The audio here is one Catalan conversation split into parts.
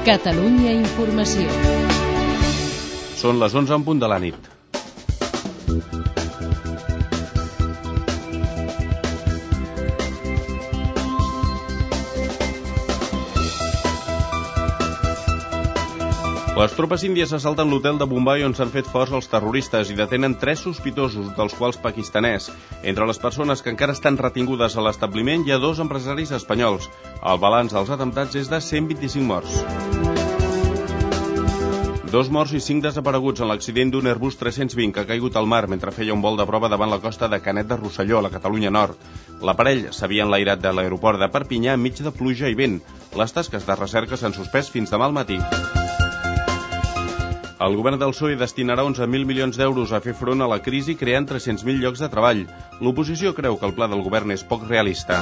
Catalunya Informació. Són les 11 en punt de la nit. Les tropes índies assalten l'hotel de Bombay on s'han fet forts els terroristes i detenen tres sospitosos, dels quals pakistanès. Entre les persones que encara estan retingudes a l'establiment hi ha dos empresaris espanyols. El balanç dels atemptats és de 125 morts. Dos morts i cinc desapareguts en l'accident d'un Airbus 320 que ha caigut al mar mentre feia un vol de prova davant la costa de Canet de Rosselló, a la Catalunya Nord. L'aparell s'havia enlairat de l'aeroport de Perpinyà enmig de pluja i vent. Les tasques de recerca s'han suspès fins demà al matí. El govern del PSOE destinarà 11.000 milions d'euros a fer front a la crisi creant 300.000 llocs de treball. L'oposició creu que el pla del govern és poc realista.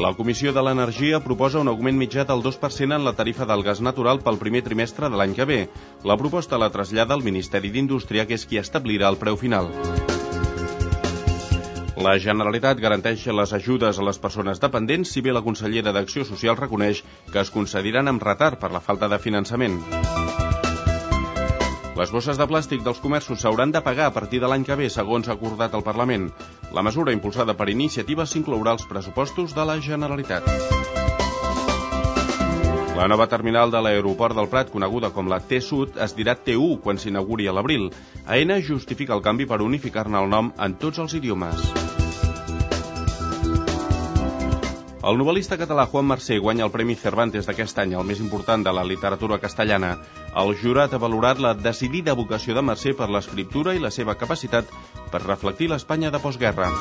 La Comissió de l'Energia proposa un augment mitjà del 2% en la tarifa del gas natural pel primer trimestre de l'any que ve. La proposta la trasllada al Ministeri d'Indústria, que és qui establirà el preu final. La Generalitat garanteix les ajudes a les persones dependents si bé la consellera d'Acció Social reconeix que es concediran amb retard per la falta de finançament. Les bosses de plàstic dels comerços s'hauran de pagar a partir de l'any que ve, segons ha acordat el Parlament. La mesura impulsada per iniciativa s'inclourà als pressupostos de la Generalitat. La nova terminal de l'aeroport del Prat, coneguda com la T-Sud, es dirà T1 quan s'inauguri a l'abril. AENA justifica el canvi per unificar-ne el nom en tots els idiomes. El novel·lista català Juan Mercé guanya el Premi Cervantes d'aquest any, el més important de la literatura castellana. El jurat ha valorat la decidida vocació de Mercè per l'escriptura i la seva capacitat per reflectir l'Espanya de postguerra.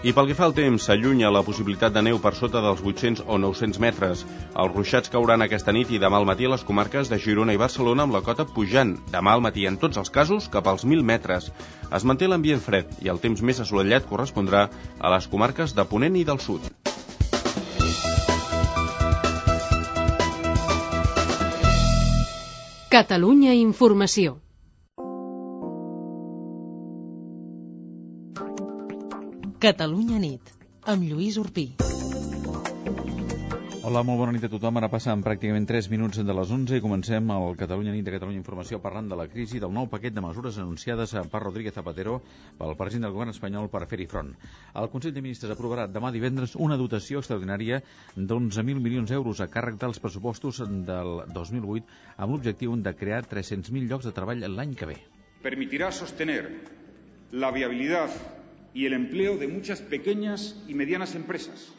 I pel que fa al temps, s'allunya la possibilitat de neu per sota dels 800 o 900 metres. Els ruixats cauran aquesta nit i demà al matí a les comarques de Girona i Barcelona amb la cota pujant. Demà al matí, en tots els casos, cap als 1.000 metres. Es manté l'ambient fred i el temps més assolellat correspondrà a les comarques de Ponent i del Sud. Catalunya Informació. Catalunya nit, amb Lluís Urpí. Hola, molt bona nit a tothom. Ara passen pràcticament 3 minuts de les 11 i comencem el Catalunya nit de Catalunya Informació parlant de la crisi del nou paquet de mesures anunciades per Rodríguez Zapatero pel president del govern espanyol per fer-hi front. El Consell de Ministres aprovarà demà divendres una dotació extraordinària d'11.000 milions d'euros a càrrec dels pressupostos del 2008 amb l'objectiu de crear 300.000 llocs de treball l'any que ve. Permitirà sostener la viabilitat y el empleo de muchas pequeñas y medianas empresas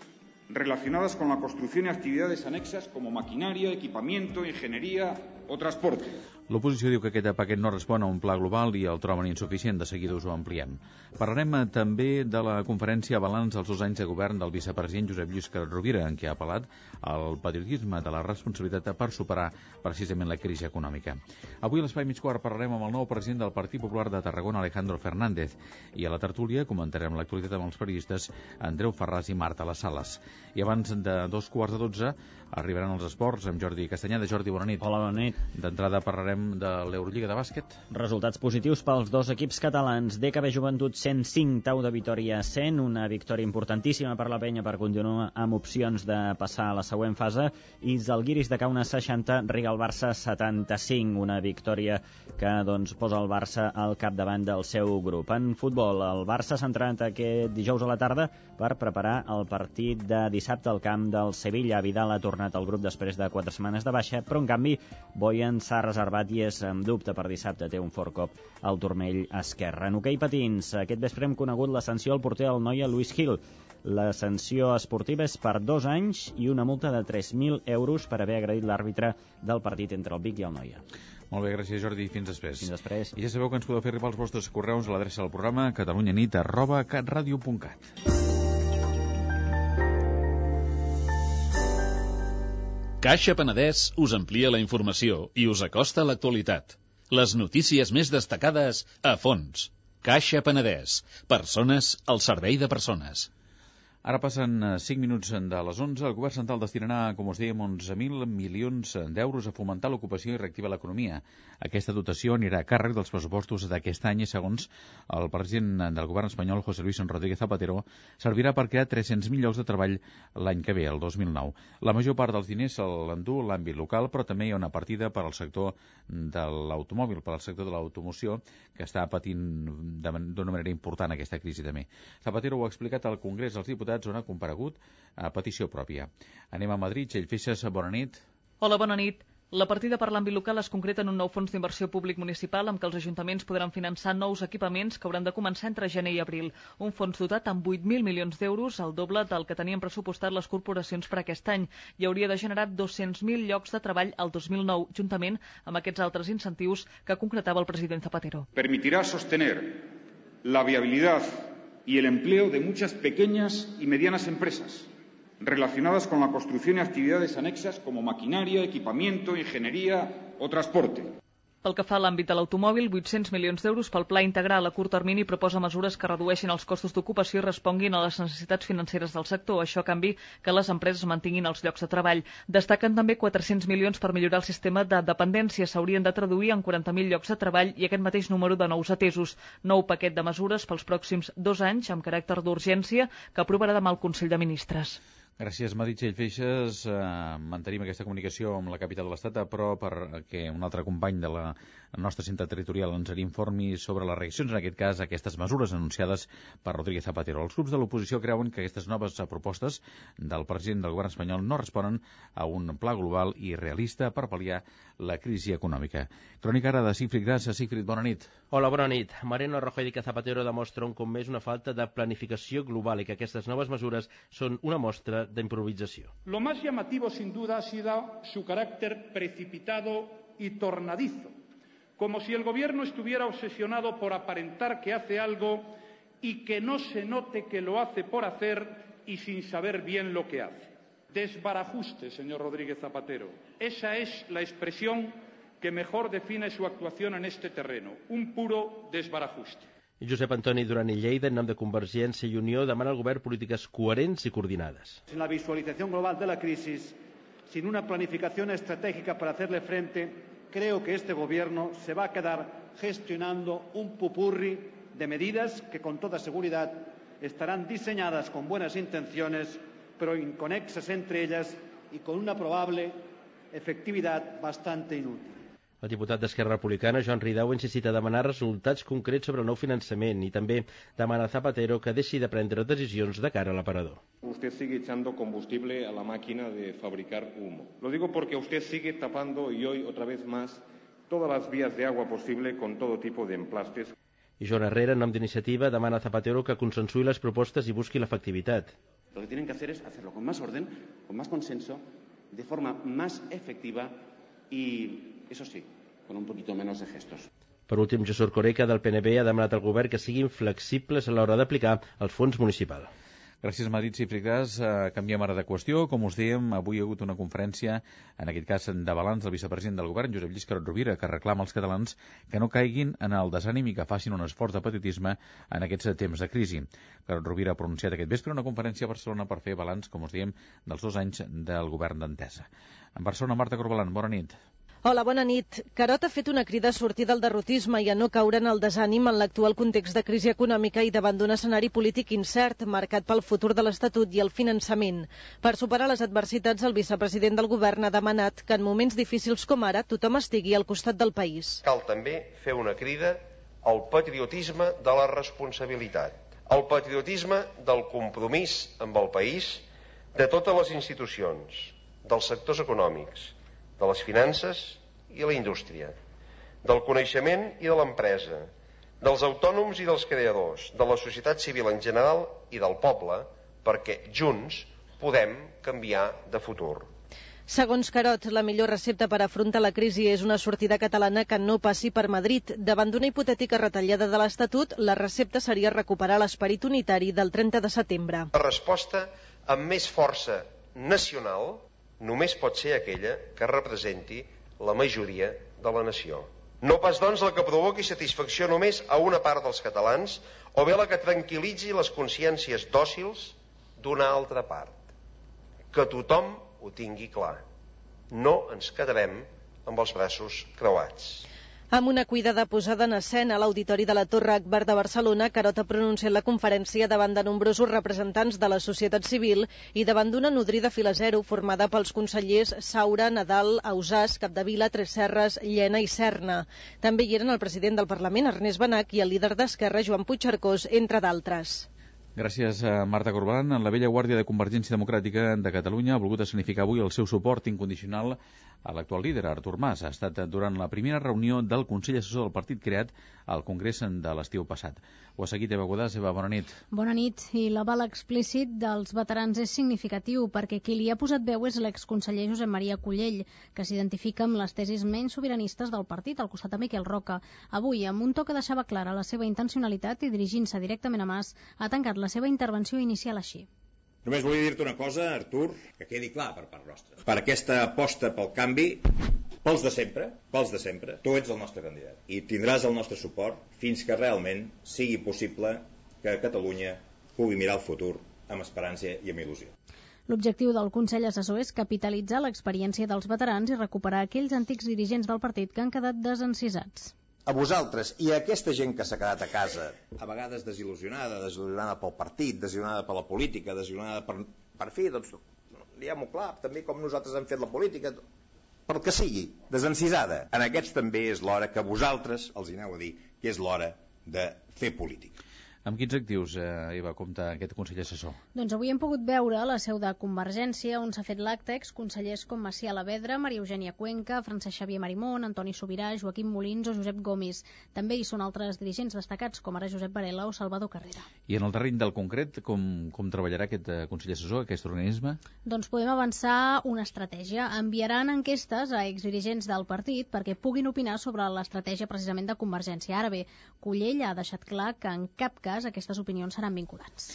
relacionadas con la construcción y actividades anexas como maquinaria, equipamiento, ingeniería o transporte. L'oposició diu que aquest paquet no respon a un pla global i el troben insuficient. De seguida us ho ampliem. Parlarem eh, també de la conferència balanç dels dos anys de govern del vicepresident Josep Lluís Rovira, en què ha apel·lat al patriotisme de la responsabilitat per superar precisament la crisi econòmica. Avui a l'Espai Mig Quart parlarem amb el nou president del Partit Popular de Tarragona, Alejandro Fernández, i a la tertúlia comentarem l'actualitat amb els periodistes Andreu Ferràs i Marta Les Sales. I abans de dos quarts de dotze arribaran els esports amb Jordi Castanyada. Jordi, bona nit. Hola, bona nit. D'entrada parlarem de l'Eurolliga de bàsquet. Resultats positius pels dos equips catalans. DKB Joventut 105, Tau de Vitoria 100, una victòria importantíssima per la penya per continuar amb opcions de passar a la següent fase, i Zalguiris de Cauna 60, Rigal Barça 75, una victòria que doncs, posa el Barça al capdavant del seu grup. En futbol, el Barça s'ha entrenat aquest dijous a la tarda per preparar el partit de dissabte al camp del Sevilla. Vidal ha tornat al grup després de quatre setmanes de baixa, però en canvi Boyan s'ha reservat i és en dubte per dissabte, té un fort cop al turmell esquerre. En hoquei patins, aquest vespre hem conegut la sanció al porter del Noia Luis Gil. La sanció esportiva és per dos anys i una multa de 3.000 euros per haver agredit l'àrbitre del partit entre el Vic i el Noia. Molt bé, gràcies Jordi, fins després. Fins després. I ja sabeu que ens podeu fer arribar els vostres correus a l'adreça del programa catalunyanit arroba catradio.cat. Caixa Penedès us amplia la informació i us acosta a l'actualitat. Les notícies més destacades a fons. Caixa Penedès. Persones al servei de persones. Ara passen 5 eh, minuts de les 11. El govern central destinarà, com us dèiem, 11.000 milions d'euros a fomentar l'ocupació i reactivar l'economia. Aquesta dotació anirà a càrrec dels pressupostos d'aquest any i, segons el president del govern espanyol, José Luis Rodríguez Zapatero, servirà per crear 300.000 llocs de treball l'any que ve, el 2009. La major part dels diners l'endú l'àmbit local, però també hi ha una partida per al sector de l'automòbil, per al sector de l'automoció, que està patint d'una manera important aquesta crisi també. Zapatero ho ha explicat al Congrés dels Diputats diputats on ha comparegut a petició pròpia. Anem a Madrid. Txell Feixes, bona nit. Hola, bona nit. La partida per l'àmbit local es concreta en un nou fons d'inversió públic municipal amb què els ajuntaments podran finançar nous equipaments que hauran de començar entre gener i abril. Un fons dotat amb 8.000 milions d'euros, el doble del que tenien pressupostat les corporacions per aquest any, i hauria de generar 200.000 llocs de treball al 2009, juntament amb aquests altres incentius que concretava el president Zapatero. Permitirà sostener la viabilitat y el empleo de muchas pequeñas y medianas empresas relacionadas con la construcción y actividades anexas como maquinaria, equipamiento, ingeniería o transporte. Pel que fa a l'àmbit de l'automòbil, 800 milions d'euros pel pla integral a curt termini proposa mesures que redueixin els costos d'ocupació i responguin a les necessitats financeres del sector. Això a canvi que les empreses mantinguin els llocs de treball. Destaquen també 400 milions per millorar el sistema de dependència. S'haurien de traduir en 40.000 llocs de treball i aquest mateix número de nous atesos. Nou paquet de mesures pels pròxims dos anys amb caràcter d'urgència que aprovarà demà el Consell de Ministres. Gràcies, Meritxell Feixes. Eh, mantenim aquesta comunicació amb la capital de l'Estat, però perquè un altre company de la nostra cinta territorial ens informi sobre les reaccions, en aquest cas, a aquestes mesures anunciades per Rodríguez Zapatero. Els grups de l'oposició creuen que aquestes noves propostes del president del govern espanyol no responen a un pla global i realista per pal·liar la crisi econòmica. Crònica ara de Sigfrid Gràcia. Sigfrid, bona nit. Hola, bona nit. Mariano Rajoy i Zapatero demostra un cop més una falta de planificació global i que aquestes noves mesures són una mostra Lo más llamativo, sin duda, ha sido su carácter precipitado y tornadizo, como si el Gobierno estuviera obsesionado por aparentar que hace algo y que no se note que lo hace por hacer y sin saber bien lo que hace. Desbarajuste, señor Rodríguez Zapatero. Esa es la expresión que mejor define su actuación en este terreno, un puro desbarajuste. Josep Antoni Duran i Lleida, en nom de Convergència i Unió, demana al govern polítiques coherents i coordinades. Sin la visualización global de la crisis, sin una planificación estratégica para hacerle frente, creo que este gobierno se va a quedar gestionando un pupurri de medidas que con toda seguridad estarán diseñadas con buenas intenciones, pero inconexas entre ellas y con una probable efectividad bastante inútil. El diputat d'Esquerra Republicana, Joan Ridau, ha insistit a demanar resultats concrets sobre el nou finançament i també demana a Zapatero que deixi de prendre decisions de cara a l'aparador. Usted sigue echando combustible a la máquina de fabricar humo. Lo digo porque usted sigue tapando y hoy otra vez más todas las vías de agua posible con todo tipo de emplastes. I Joan Herrera, en nom d'iniciativa, demana a Zapatero que consensui les propostes i busqui l'efectivitat. Lo que tienen que hacer es hacerlo con más orden, con más consenso, de forma más efectiva y eso sí, con un poquito menos de gestos. Per últim, Jesús Coreca del PNB ha demanat al govern que siguin flexibles a l'hora d'aplicar el fons municipal. Gràcies, Madrid Cifrigas. Uh, canviem ara de qüestió. Com us dèiem, avui hi ha hagut una conferència, en aquest cas de balanç del vicepresident del govern, Josep Lluís Carot Rovira, que reclama als catalans que no caiguin en el desànim i que facin un esforç de petitisme en aquests temps de crisi. Carot Rovira ha pronunciat aquest vespre una conferència a Barcelona per fer balanç, com us dèiem, dels dos anys del govern d'Entesa. En Barcelona, Marta Corbalan, bona nit. Hola, bona nit. Carot ha fet una crida a sortir del derrotisme i a no caure en el desànim en l'actual context de crisi econòmica i davant d'un escenari polític incert marcat pel futur de l'Estatut i el finançament. Per superar les adversitats, el vicepresident del govern ha demanat que en moments difícils com ara tothom estigui al costat del país. Cal també fer una crida al patriotisme de la responsabilitat, al patriotisme del compromís amb el país de totes les institucions, dels sectors econòmics, de les finances i la indústria, del coneixement i de l'empresa, dels autònoms i dels creadors, de la societat civil en general i del poble, perquè junts podem canviar de futur. Segons Carot, la millor recepta per afrontar la crisi és una sortida catalana que no passi per Madrid. Davant d'una hipotètica retallada de l'Estatut, la recepta seria recuperar l'esperit unitari del 30 de setembre. La resposta amb més força nacional només pot ser aquella que representi la majoria de la nació. No pas, doncs, la que provoqui satisfacció només a una part dels catalans o bé la que tranquil·litzi les consciències dòcils d'una altra part. Que tothom ho tingui clar. No ens quedarem amb els braços creuats. Amb una cuidada posada en escena a l'Auditori de la Torre Akbar de Barcelona, Carot ha pronunciat la conferència davant de nombrosos representants de la societat civil i davant d'una nodrida fila zero formada pels consellers Saura, Nadal, Ausàs, Capdevila, Tres Serres, Llena i Serna. També hi eren el president del Parlament, Ernest Benac, i el líder d'Esquerra, Joan Puigcercós, entre d'altres. Gràcies a Marta Corbalan. La vella guàrdia de Convergència Democràtica de Catalunya ha volgut escenificar avui el seu suport incondicional l'actual líder, Artur Mas. Ha estat durant la primera reunió del Consell Assessor del partit creat al Congrés de l'estiu passat. Ho ha seguit Eva Godàs. Eva, bona nit. Bona nit. I l'aval explícit dels veterans és significatiu perquè qui li ha posat veu és l'exconseller Josep Maria Cullell, que s'identifica amb les tesis menys sobiranistes del partit, al costat de Miquel Roca. Avui, amb un to que deixava clara la seva intencionalitat i dirigint-se directament a Mas, ha tancat la seva intervenció inicial així. Només volia dir-te una cosa, Artur, que quedi clar per part nostra. Per aquesta aposta pel canvi, pels de sempre, pels de sempre, tu ets el nostre candidat. I tindràs el nostre suport fins que realment sigui possible que Catalunya pugui mirar el futur amb esperança i amb il·lusió. L'objectiu del Consell Assessor és capitalitzar l'experiència dels veterans i recuperar aquells antics dirigents del partit que han quedat desencisats a vosaltres i a aquesta gent que s'ha quedat a casa, a vegades desil·lusionada, desil·lusionada pel partit, desil·lusionada per la política, desil·lusionada per, per fi, doncs, diguem-ho clar, també com nosaltres hem fet la política, pel que sigui, desencisada. En aquests també és l'hora que vosaltres els hi aneu a dir que és l'hora de fer política. Amb quins actius, eh, Eva, compta aquest Consell Assessor? Doncs avui hem pogut veure la seu de Convergència, on s'ha fet l'acte consellers com Macià Lavedra, Maria Eugènia Cuenca, Francesc Xavier Marimón, Antoni Sobirà, Joaquim Molins o Josep Gomis. També hi són altres dirigents destacats, com ara Josep Varela o Salvador Carrera. I en el terreny del concret, com, com treballarà aquest eh, Consell Assessor, aquest organisme? Doncs podem avançar una estratègia. Enviaran enquestes a exdirigents del partit perquè puguin opinar sobre l'estratègia precisament de Convergència. Ara bé, Cullell ha deixat clar que en cap cas cas aquestes opinions seran vinculants.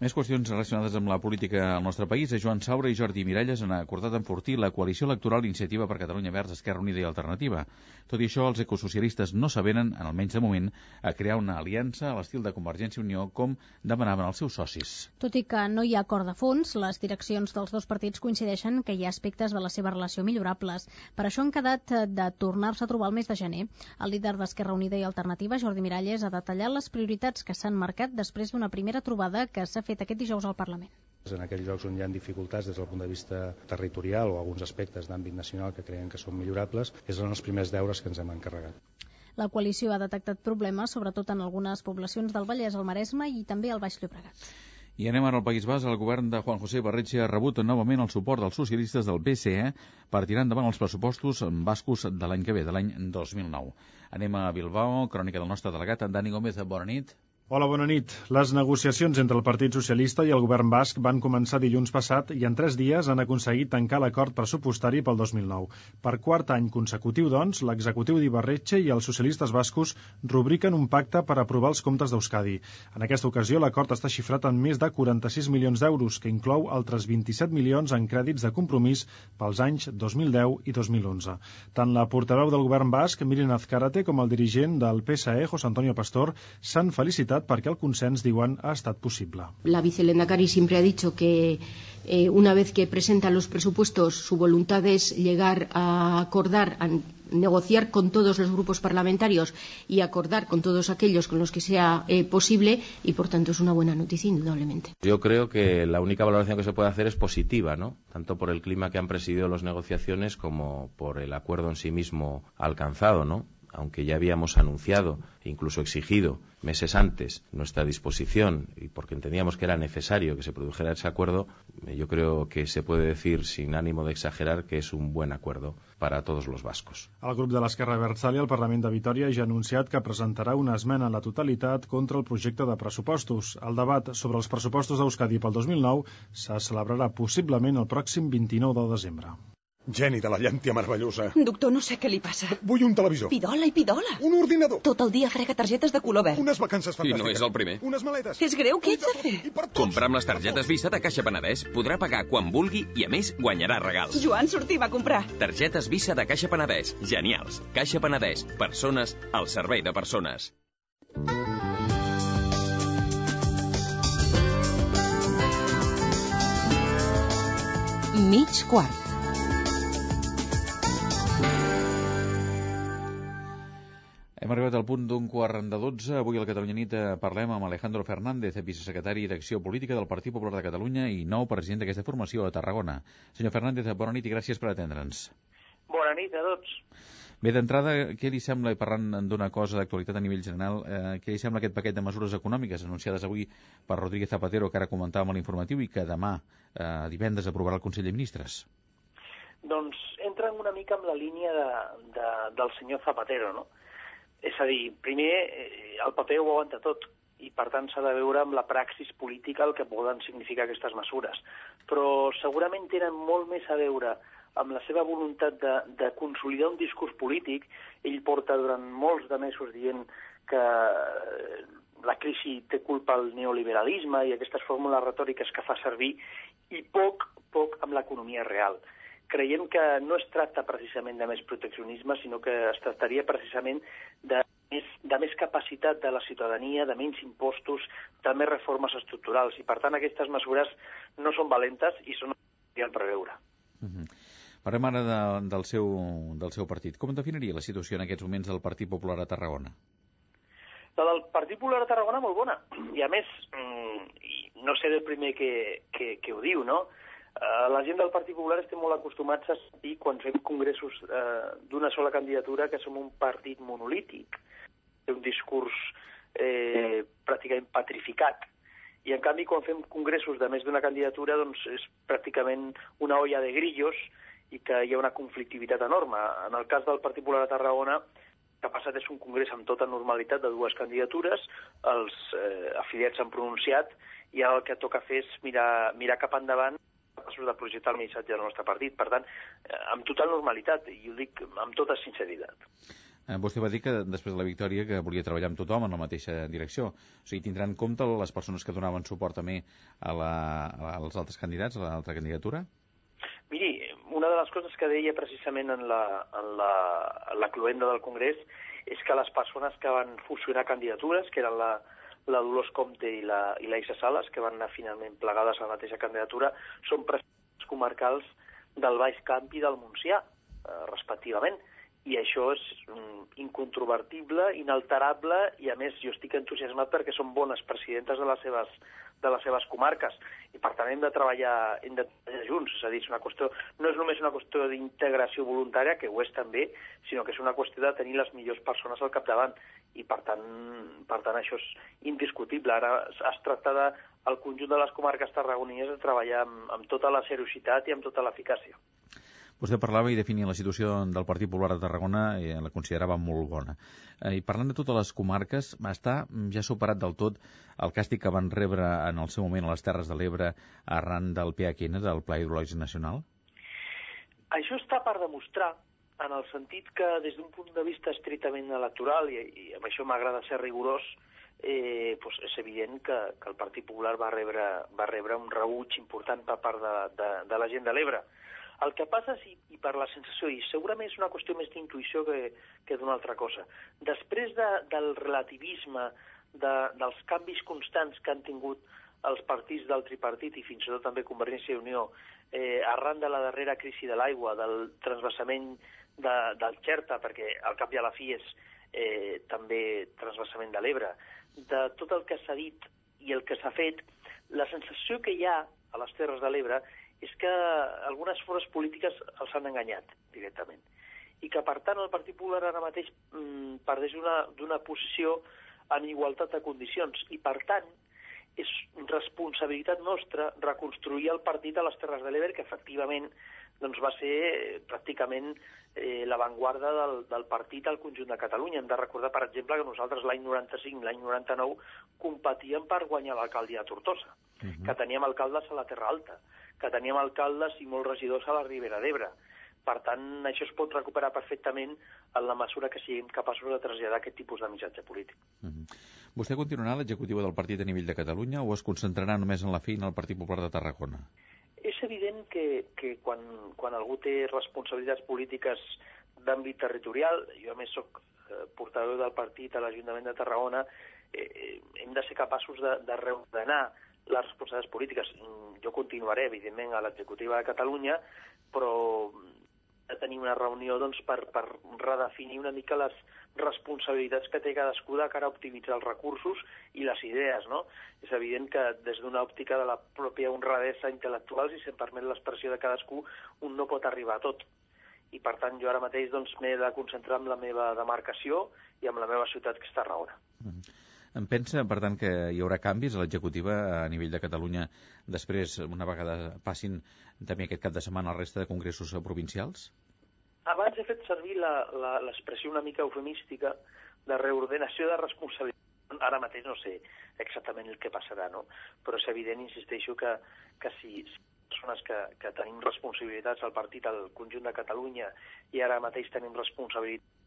Més qüestions relacionades amb la política al nostre país. Joan Saura i Jordi Miralles han acordat enfortir la coalició electoral Iniciativa per Catalunya Verds, Esquerra Unida i Alternativa. Tot i això, els ecosocialistes no sabenen, en almenys de moment, a crear una aliança a l'estil de Convergència i Unió com demanaven els seus socis. Tot i que no hi ha acord de fons, les direccions dels dos partits coincideixen que hi ha aspectes de la seva relació millorables. Per això han quedat de tornar-se a trobar el mes de gener. El líder d'Esquerra Unida i Alternativa, Jordi Miralles, ha detallat les prioritats que s'han marcat després d'una primera trobada que s'ha fet aquest dijous al Parlament. En aquells llocs on hi ha dificultats des del punt de vista territorial o alguns aspectes d'àmbit nacional que creiem que són millorables, és en els primers deures que ens hem encarregat. La coalició ha detectat problemes, sobretot en algunes poblacions del Vallès, al Maresme i també al Baix Llobregat. I anem ara al País Bas. El govern de Juan José Barretxe ha rebut novament el suport dels socialistes del BCE per tirar endavant els pressupostos bascos de l'any que ve, de l'any 2009. Anem a Bilbao, crònica del nostre delegat, en Dani Gómez. Bona nit. Hola, bona nit. Les negociacions entre el Partit Socialista i el govern basc van començar dilluns passat i en tres dies han aconseguit tancar l'acord pressupostari pel 2009. Per quart any consecutiu, doncs, l'executiu d'Ibarretxe i els socialistes bascos rubriquen un pacte per aprovar els comptes d'Euskadi. En aquesta ocasió, l'acord està xifrat en més de 46 milions d'euros, que inclou altres 27 milions en crèdits de compromís pels anys 2010 i 2011. Tant la portaveu del govern basc, Miren Azcárate, com el dirigent del PSE, José Antonio Pastor, s'han felicitat seguretat perquè el consens, diuen, ha estat possible. La vicelendacari siempre ha dicho que eh, una vez que presenta los presupuestos su voluntad es llegar a acordar, a negociar con todos los grupos parlamentarios y acordar con todos aquellos con los que sea eh, posible y por tanto es una buena noticia indudablemente. Yo creo que la única valoración que se puede hacer es positiva, ¿no? Tanto por el clima que han presidido las negociaciones como por el acuerdo en sí mismo alcanzado, ¿no? Aunque ya habíamos anunciado e incluso exigido meses antes nuestra disposición y porque entendíamos que era necesario que se produjera ese acuerdo, eh, yo creo que se puede decir sin ánimo de exagerar que es un buen acuerdo para todos los vascos. El grup de l'Esquerra Abertzale al Parlament de Vitoria ja ha anunciat que presentarà una esmena a la totalitat contra el projecte de pressupostos. El debat sobre els pressupostos d'Euskadi pel 2009 se celebrarà possiblement el pròxim 29 de desembre. Geni de la llàntia meravellosa. Doctor, no sé què li passa. Vull un televisor. Pidola i pidola. Un ordinador. Tot el dia frega targetes de color verd. Unes vacances fantàstiques. I no és el primer. Unes maletes. És greu, què ets de fer? Comprar amb les targetes Visa de Caixa Penedès podrà pagar quan vulgui i, a més, guanyarà regals. Joan, sortim a comprar. Targetes Visa de Caixa Penedès. Genials. Caixa Penedès. Persones al servei de persones. mig quart. Hem arribat al punt d'un quart de dotze. Avui al Catalunya Nit eh, parlem amb Alejandro Fernández, vicesecretari d'Acció Política del Partit Popular de Catalunya i nou president d'aquesta formació a Tarragona. Senyor Fernández, bona nit i gràcies per atendre'ns. Bona nit a tots. Bé, d'entrada, què li sembla, parlant d'una cosa d'actualitat a nivell general, eh, què li sembla aquest paquet de mesures econòmiques anunciades avui per Rodríguez Zapatero, que ara comentàvem a l'informatiu, i que demà, eh, divendres, aprovarà el Consell de Ministres? Doncs entra una mica amb la línia de, de, del senyor Zapatero, no? És a dir, primer, eh, el paper ho aguanta tot, i per tant s'ha de veure amb la praxis política el que poden significar aquestes mesures. Però segurament tenen molt més a veure amb la seva voluntat de, de consolidar un discurs polític. Ell porta durant molts de mesos dient que eh, la crisi té culpa al neoliberalisme i aquestes fórmules retòriques que fa servir, i poc, poc amb l'economia real creiem que no es tracta precisament de més proteccionisme, sinó que es tractaria precisament de més, de més capacitat de la ciutadania, de menys impostos, de més reformes estructurals. I, per tant, aquestes mesures no són valentes i són el preveure. Uh -huh. Parlem ara de, del, seu, del seu partit. Com definiria la situació en aquests moments del Partit Popular a Tarragona? La del Partit Popular a Tarragona molt bona. I, a més, mm, no sé el primer que, que, que ho diu, no?, la gent del Partit Popular estem molt acostumats a dir quan fem congressos uh, d'una sola candidatura que som un partit monolític, un discurs eh, pràcticament patrificat. I, en canvi, quan fem congressos de més d'una candidatura, doncs és pràcticament una olla de grillos i que hi ha una conflictivitat enorme. En el cas del Partit Popular de Tarragona, que ha passat és un congrés amb tota normalitat de dues candidatures, els eh, afiliats s'han pronunciat i el que toca fer és mirar, mirar cap endavant capaços de projectar el missatge del nostre partit. Per tant, eh, amb total normalitat, i ho dic amb tota sinceritat. Eh, vostè va dir que després de la victòria que volia treballar amb tothom en la mateixa direcció. O sigui, tindrà en compte les persones que donaven suport també a la, als altres candidats, a l'altra candidatura? Miri, una de les coses que deia precisament en la, en la, en la cluenda del Congrés és que les persones que van fusionar candidatures, que eren la, la Dolors Comte i la, i la Isa Sales, que van anar finalment plegades a la mateixa candidatura, són presidents comarcals del Baix Camp i del Montsià, eh, respectivament. I això és mm, incontrovertible, inalterable, i a més jo estic entusiasmat perquè són bones presidentes de les seves, de les seves comarques i per tant hem de treballar, hem de treballar junts, és a dir, és una qüestió, no és només una qüestió d'integració voluntària, que ho és també, sinó que és una qüestió de tenir les millors persones al capdavant i per tant, per tant això és indiscutible. Ara es tracta de conjunt de les comarques tarragonines de treballar amb, amb tota la seriositat i amb tota l'eficàcia. Vostè parlava i definia la situació del Partit Popular de Tarragona i la considerava molt bona. Eh, I parlant de totes les comarques, està ja superat del tot el càstig que van rebre en el seu moment a les Terres de l'Ebre arran del PHN, del Pla Hidrològic Nacional? Això està per demostrar en el sentit que des d'un punt de vista estritament electoral, i, i amb això m'agrada ser rigorós, eh, doncs és evident que, que el Partit Popular va rebre, va rebre un rebuig important per part de, de, de la gent de l'Ebre. El que passa, és, i per la sensació, i segurament és una qüestió més d'intuïció que, que d'una altra cosa, després de, del relativisme, de, dels canvis constants que han tingut els partits del tripartit i fins i tot també Convergència i Unió eh, arran de la darrera crisi de l'aigua, del transvasament de, del Xerta, perquè al cap i a la fi és eh, també transvasament de l'Ebre, de tot el que s'ha dit i el que s'ha fet, la sensació que hi ha a les Terres de l'Ebre és que algunes forces polítiques els han enganyat directament i que, per tant, el Partit Popular ara mateix mm, perdés d'una posició en igualtat de condicions i, per tant, és responsabilitat nostra reconstruir el partit a les Terres de l'Ebre, que efectivament doncs, va ser pràcticament eh, l'avantguarda del, del partit al conjunt de Catalunya. Hem de recordar, per exemple, que nosaltres l'any 95, l'any 99, competíem per guanyar l'alcaldia de Tortosa, uh -huh. que teníem alcaldes a la Terra Alta, que teníem alcaldes i molts regidors a la Ribera d'Ebre. Per tant, això es pot recuperar perfectament en la mesura que siguem capaços de traslladar aquest tipus de missatge polític. Uh -huh. Vostè continuarà l'executiva del partit a nivell de Catalunya o es concentrarà només en la feina al Partit Popular de Tarragona? És evident que, que quan, quan algú té responsabilitats polítiques d'àmbit territorial, jo a més sóc eh, portaveu del partit a l'Ajuntament de Tarragona, eh, hem de ser capaços de, de reordenar les responsabilitats polítiques. Jo continuaré, evidentment, a l'executiva de Catalunya, però de tenir una reunió doncs, per, per redefinir una mica les responsabilitats que té cadascú de cara a optimitzar els recursos i les idees. No? És evident que des d'una òptica de la pròpia honradesa intel·lectual, si se'n permet l'expressió de cadascú, un no pot arribar a tot. I per tant jo ara mateix doncs, m'he de concentrar en la meva demarcació i en la meva ciutat, que és Tarragona. Mm -hmm. Em pensa, per tant, que hi haurà canvis a l'executiva a nivell de Catalunya després, una vegada passin també aquest cap de setmana la resta de congressos provincials? abans he fet servir l'expressió una mica eufemística de reordenació de responsabilitat. Ara mateix no sé exactament el que passarà, no? però és evident, insisteixo, que, que si persones que, que tenim responsabilitats al partit al conjunt de Catalunya i ara mateix tenim responsabilitat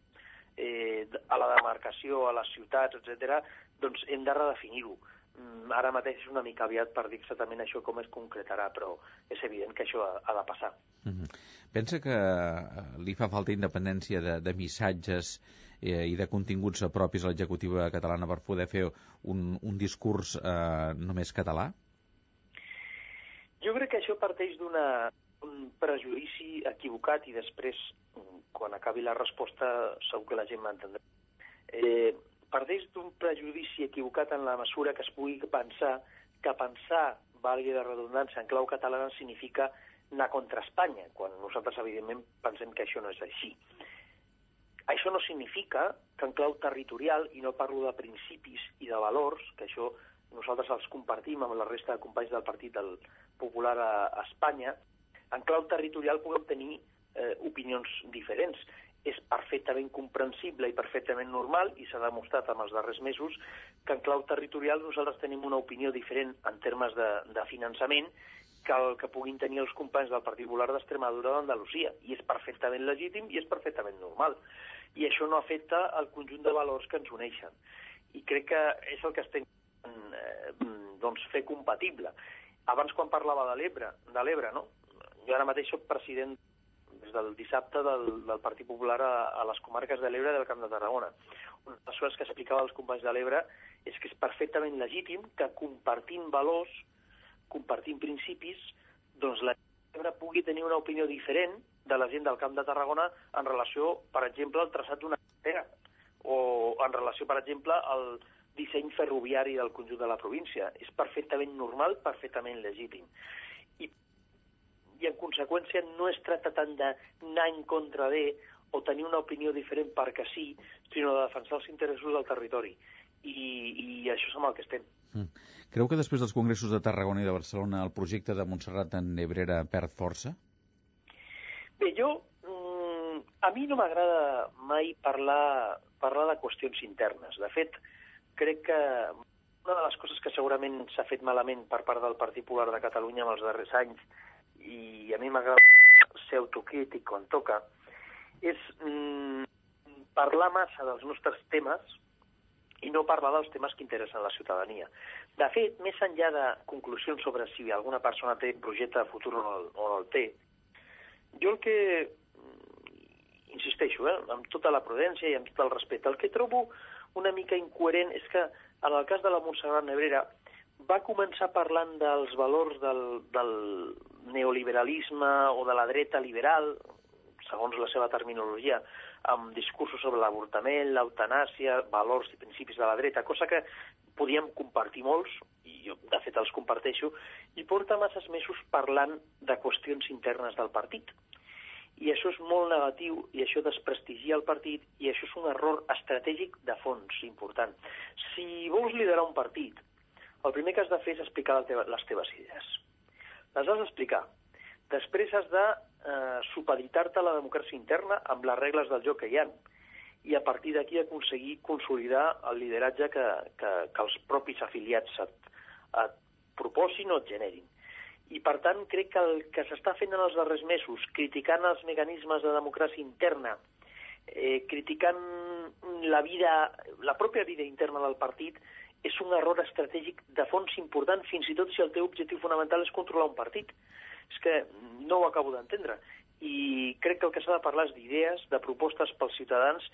eh, a la demarcació, a les ciutats, etc., doncs hem de redefinir-ho. Mm, ara mateix és una mica aviat per dir exactament això com es concretarà, però és evident que això ha, ha de passar. Mm -hmm. Pensa que eh, li fa falta independència de, de missatges eh, i de continguts propis a l'executiva catalana per poder fer un, un discurs eh, només català? Jo crec que això parteix d'un prejudici equivocat i després, quan acabi la resposta, segur que la gent m'entendrà. Eh, parteix d'un prejudici equivocat en la mesura que es pugui pensar que pensar, valgui de redundància, en clau catalana significa anar contra Espanya, quan nosaltres, evidentment, pensem que això no és així. Això no significa que en clau territorial, i no parlo de principis i de valors, que això nosaltres els compartim amb la resta de companys del Partit del Popular a, Espanya, en clau territorial puguem tenir eh, opinions diferents és perfectament comprensible i perfectament normal, i s'ha demostrat en els darrers mesos, que en clau territorial nosaltres tenim una opinió diferent en termes de, de finançament que el que puguin tenir els companys del Partit Popular d'Extremadura d'Andalusia. I és perfectament legítim i és perfectament normal. I això no afecta el conjunt de valors que ens uneixen. I crec que és el que estem eh, doncs, fer compatible. Abans, quan parlava de l'Ebre, de l'Ebre, no? Jo ara mateix soc president des del dissabte del, del Partit Popular a, a les comarques de l'Ebre i del Camp de Tarragona. Una de les coses que explicava als companys de l'Ebre és que és perfectament legítim que compartint valors, compartint principis, doncs la l'Ebre pugui tenir una opinió diferent de la gent del Camp de Tarragona en relació, per exemple, al traçat d'una carretera o en relació, per exemple, al disseny ferroviari del conjunt de la província. És perfectament normal, perfectament legítim i en conseqüència no es tracta tant d'anar en contra de o tenir una opinió diferent perquè sí, sinó de defensar els interessos del territori. I, i això és amb el que estem. Mm. Creu que després dels congressos de Tarragona i de Barcelona el projecte de Montserrat en Nebrera perd força? Bé, jo... Mm, a mi no m'agrada mai parlar, parlar de qüestions internes. De fet, crec que una de les coses que segurament s'ha fet malament per part del Partit Popular de Catalunya en els darrers anys i a mi m'agrada ser autocrític quan toca, és mm, parlar massa dels nostres temes i no parlar dels temes que interessen la ciutadania. De fet, més enllà de conclusions sobre si alguna persona té projecte de futur o no, o no el té, jo el que mm, insisteixo, eh, amb tota la prudència i amb tot el respecte, el que trobo una mica incoherent és que en el cas de la Montserrat Nebrera va començar parlant dels valors del, del neoliberalisme o de la dreta liberal, segons la seva terminologia, amb discursos sobre l'avortament, l'eutanàsia, valors i principis de la dreta, cosa que podíem compartir molts, i jo de fet els comparteixo, i porta masses mesos parlant de qüestions internes del partit. I això és molt negatiu, i això desprestigia el partit, i això és un error estratègic de fons important. Si vols liderar un partit, el primer que has de fer és explicar les teves idees les has d'explicar. Després has de eh, supeditar-te a la democràcia interna amb les regles del joc que hi ha i a partir d'aquí aconseguir consolidar el lideratge que, que, que els propis afiliats et, et proposin o et generin. I, per tant, crec que el que s'està fent en els darrers mesos, criticant els mecanismes de democràcia interna, eh, criticant la vida, la pròpia vida interna del partit, és un error estratègic de fons important, fins i tot si el teu objectiu fonamental és controlar un partit. És que no ho acabo d'entendre. I crec que el que s'ha de parlar és d'idees, de propostes pels ciutadans,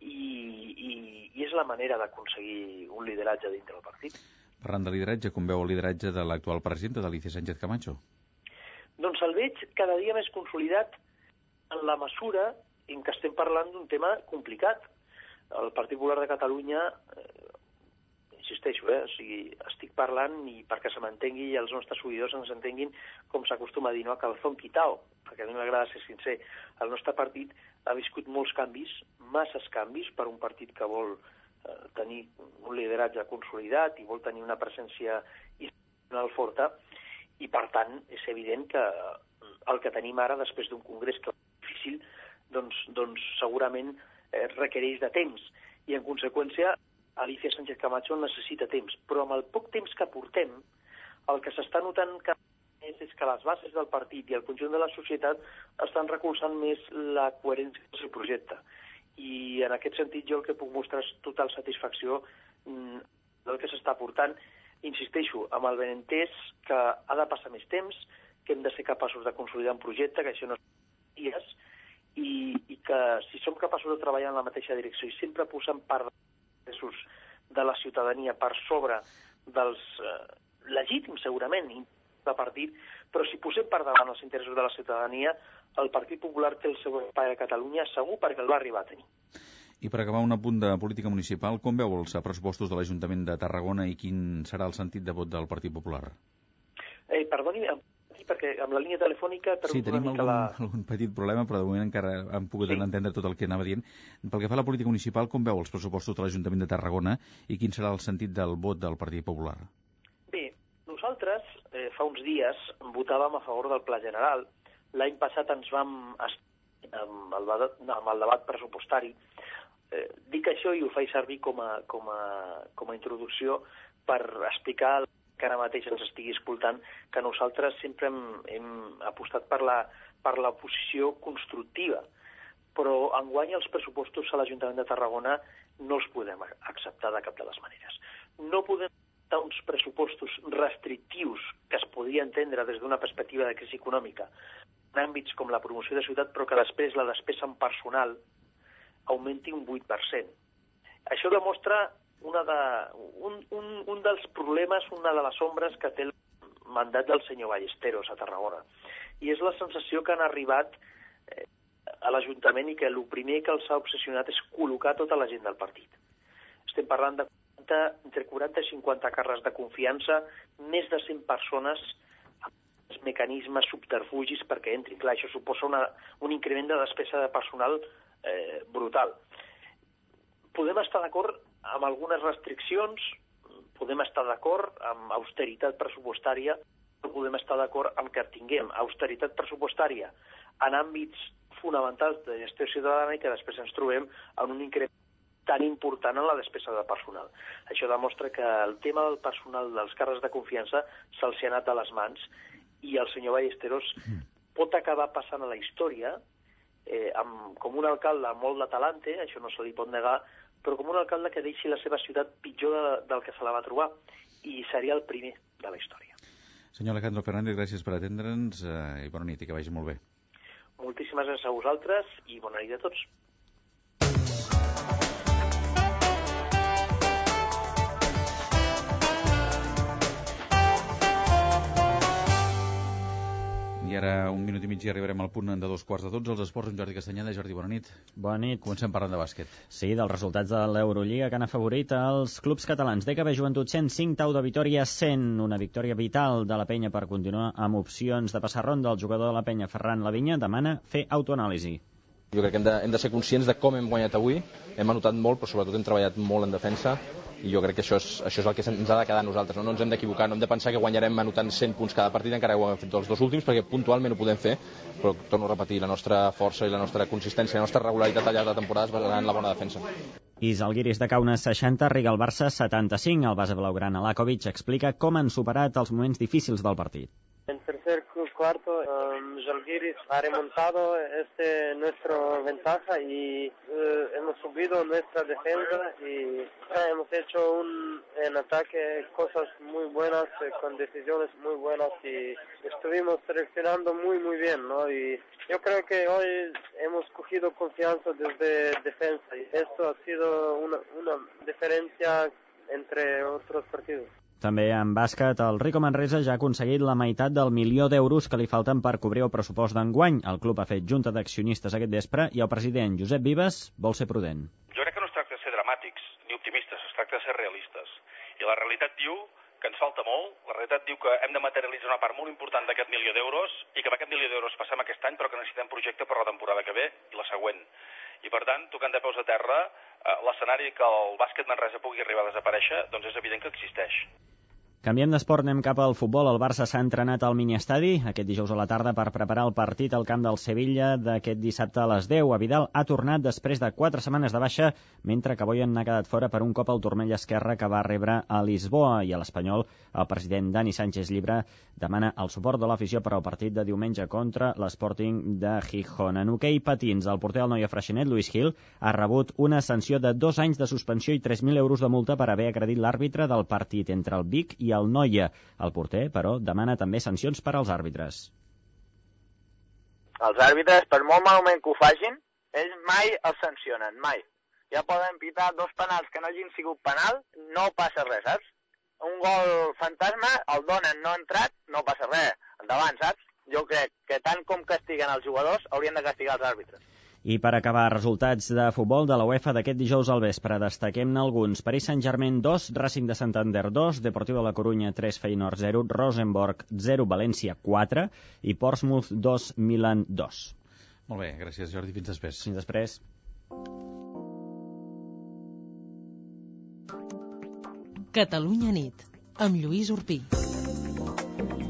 i, i, i és la manera d'aconseguir un lideratge dintre del partit. Parlant de lideratge, com veu el lideratge de l'actual presidenta, d'Alicia Sánchez Camacho? Doncs el veig cada dia més consolidat en la mesura en què estem parlant d'un tema complicat. El Partit Popular de Catalunya, eh, insisteixo, eh, o sigui, estic parlant i perquè se m'entengui i els nostres seguidors ens entenguin com s'acostuma a dir, no a calzón quitao, perquè a mi m'agrada ser sincer. El nostre partit ha viscut molts canvis, masses canvis per un partit que vol eh, tenir un lideratge consolidat i vol tenir una presència institucional forta, i per tant és evident que el que tenim ara després d'un congrés que difícil doncs, doncs segurament eh, requereix de temps i en conseqüència Alicia Sánchez Camacho necessita temps però amb el poc temps que portem el que s'està notant que és, és que les bases del partit i el conjunt de la societat estan recolzant més la coherència del seu projecte. I en aquest sentit jo el que puc mostrar és total satisfacció mm, del que s'està portant. Insisteixo, amb el benentès que ha de passar més temps, que hem de ser capaços de consolidar un projecte, que això no és dies, i, i que si som capaços de treballar en la mateixa direcció i sempre posant part dels de la ciutadania per sobre dels eh, legítims, segurament, de partit, però si posem per davant els interessos de la ciutadania, el Partit Popular té el seu espai a Catalunya segur perquè el va arribar a tenir. I per acabar un apunt de política municipal, com veu els pressupostos de l'Ajuntament de Tarragona i quin serà el sentit de vot del Partit Popular? Eh, perdoni, perquè amb la línia telefònica... Sí, tenim algun, la... algun petit problema, però de moment encara hem pogut sí. entendre tot el que anava dient. Pel que fa a la política municipal, com veu els pressupostos de l'Ajuntament de Tarragona i quin serà el sentit del vot del Partit Popular? Bé, nosaltres eh, fa uns dies votàvem a favor del Pla General. L'any passat ens vam amb el, amb el debat pressupostari Eh, dic això i ho faig servir com a, com a, com a introducció per explicar que ara mateix ens estigui escoltant que nosaltres sempre hem, hem apostat per la, per la posició constructiva, però enguany els pressupostos a l'Ajuntament de Tarragona no els podem acceptar de cap de les maneres. No podem acceptar uns pressupostos restrictius que es podria entendre des d'una perspectiva de crisi econòmica en àmbits com la promoció de ciutat, però que després la despesa en personal augmenti un 8%. Això demostra una de, un, un, un dels problemes, una de les ombres que té el mandat del senyor Ballesteros a Tarragona. I és la sensació que han arribat eh, a l'Ajuntament i que el primer que els ha obsessionat és col·locar tota la gent del partit. Estem parlant de 40, entre 40 i 50 carres de confiança, més de 100 persones amb mecanismes subterfugis perquè entrin. Clar, això suposa una, un increment de despesa de personal eh, brutal. Podem estar d'acord amb algunes restriccions, podem estar d'acord amb austeritat pressupostària, però podem estar d'acord amb que tinguem austeritat pressupostària en àmbits fonamentals de gestió ciutadana i que després ens trobem en un increment tan important en la despesa de personal. Això demostra que el tema del personal dels càrrecs de confiança se'ls ha anat a les mans i el senyor Ballesteros mm. pot acabar passant a la història eh, amb, com un alcalde molt de talante, això no se li pot negar, però com un alcalde que deixi la seva ciutat pitjor de, del que se la va trobar, i seria el primer de la història. Senyor Alejandro Fernández, gràcies per atendre'ns eh, i bona nit i que vagi molt bé. Moltíssimes gràcies a vosaltres i bona nit a tots. I ara, un minut i mig, i arribarem al punt de dos quarts de tots. Els esports, en Jordi Castanyeda. Jordi, bona nit. Bona nit. Comencem parlant de bàsquet. Sí, dels resultats de l'Eurolliga que han afavorit els clubs catalans. DKB Joventut 105, Tau de Vitoria 100. Una victòria vital de la penya per continuar amb opcions de passar ronda. El jugador de la penya, Ferran Lavinya, demana fer autoanàlisi. Jo crec que hem de, hem de ser conscients de com hem guanyat avui. Hem anotat molt, però sobretot hem treballat molt en defensa i jo crec que això és, això és el que ens ha de quedar a nosaltres, no, no ens hem d'equivocar, no hem de pensar que guanyarem anotant 100 punts cada partit, encara que ho hem fet els dos últims, perquè puntualment ho podem fer, però torno a repetir, la nostra força i la nostra consistència, la nostra regularitat al llarg de la temporada es basarà en la bona defensa. I Zalguiris de Kaunas 60, Riga el Barça 75. El base blaugrana Lakovic explica com han superat els moments difícils del partit. En tercer cuarto, um, ha remontado este nuestra ventaja y uh, hemos subido nuestra defensa y hemos hecho un, en ataque cosas muy buenas, eh, con decisiones muy buenas y estuvimos seleccionando muy muy bien, ¿no? Y yo creo que hoy hemos cogido confianza desde defensa y esto ha sido una, una diferencia entre otros partidos. També en bàsquet, el Rico Manresa ja ha aconseguit la meitat del milió d'euros que li falten per cobrir el pressupost d'enguany. El club ha fet junta d'accionistes aquest vespre i el president Josep Vives vol ser prudent. Jo crec que no es tracta de ser dramàtics ni optimistes, es tracta de ser realistes. I la realitat diu que ens falta molt, la realitat diu que hem de materialitzar una part molt important d'aquest milió d'euros i que amb aquest milió d'euros passem aquest any però que necessitem projecte per la temporada que ve i la següent. I per tant, tocant de peus a terra, eh, l'escenari que el bàsquet Manresa pugui arribar a desaparèixer, doncs és evident que existeix. Canviem d'esport, anem cap al futbol. El Barça s'ha entrenat al miniestadi aquest dijous a la tarda per preparar el partit al camp del Sevilla d'aquest dissabte a les 10. A Vidal ha tornat després de 4 setmanes de baixa, mentre que Boyan n'ha quedat fora per un cop al turmell esquerre que va rebre a Lisboa. I a l'Espanyol, el president Dani Sánchez Llibre demana el suport de l'afició per al partit de diumenge contra l'Sporting de Gijón. En hoquei patins, el porter del Noia Freixenet, Luis Gil, ha rebut una sanció de dos anys de suspensió i 3.000 euros de multa per haver agredit l'àrbitre del partit entre el Vic i el Noia. El porter, però, demana també sancions per als àrbitres. Els àrbitres, per molt malament que ho facin, ells mai els sancionen, mai. Ja poden pitar dos penals que no hagin sigut penal, no passa res, saps? Un gol fantasma, el donen no entrat, no passa res. Endavant, saps? Jo crec que tant com castiguen els jugadors, haurien de castigar els àrbitres. I per acabar, resultats de futbol de la UEFA d'aquest dijous al vespre. Destaquem-ne alguns. Paris Saint-Germain 2, Racing de Santander 2, Deportivo de la Corunya 3, Feyenoord 0, Rosenborg 0, València 4 i Portsmouth 2, Milan 2. Molt bé, gràcies Jordi, fins després. Fins després. Catalunya nit, amb Lluís Urpí.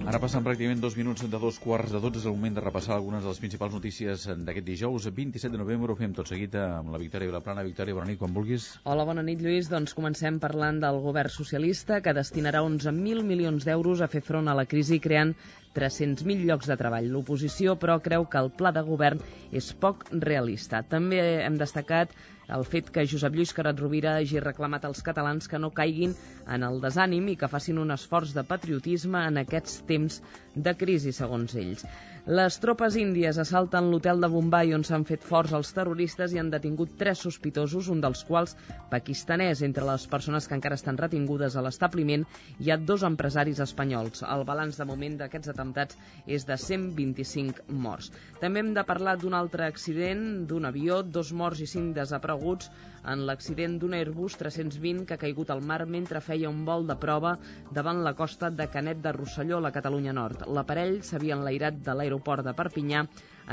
Ara passen pràcticament dos minuts de dos quarts de dotze. És el moment de repassar algunes de les principals notícies d'aquest dijous, 27 de novembre. Ho fem tot seguit amb la Victòria Vilaplana. Victòria, bona nit, quan vulguis. Hola, bona nit, Lluís. Doncs comencem parlant del govern socialista, que destinarà 11.000 milions d'euros a fer front a la crisi creant 300.000 llocs de treball. L'oposició, però, creu que el pla de govern és poc realista. També hem destacat el fet que Josep Lluís Carat Rovira hagi reclamat als catalans que no caiguin en el desànim i que facin un esforç de patriotisme en aquests temps de crisi, segons ells. Les tropes índies assalten l'hotel de Bombay on s'han fet forts els terroristes i han detingut tres sospitosos, un dels quals pakistanès. Entre les persones que encara estan retingudes a l'establiment hi ha dos empresaris espanyols. El balanç de moment d'aquests atemptats és de 125 morts. També hem de parlar d'un altre accident d'un avió, dos morts i cinc desapareguts en l'accident d'un Airbus 320 que ha caigut al mar mentre feia un vol de prova davant la costa de Canet de Rosselló, la Catalunya Nord. L'aparell s'havia enlairat de l'aeroport de Perpinyà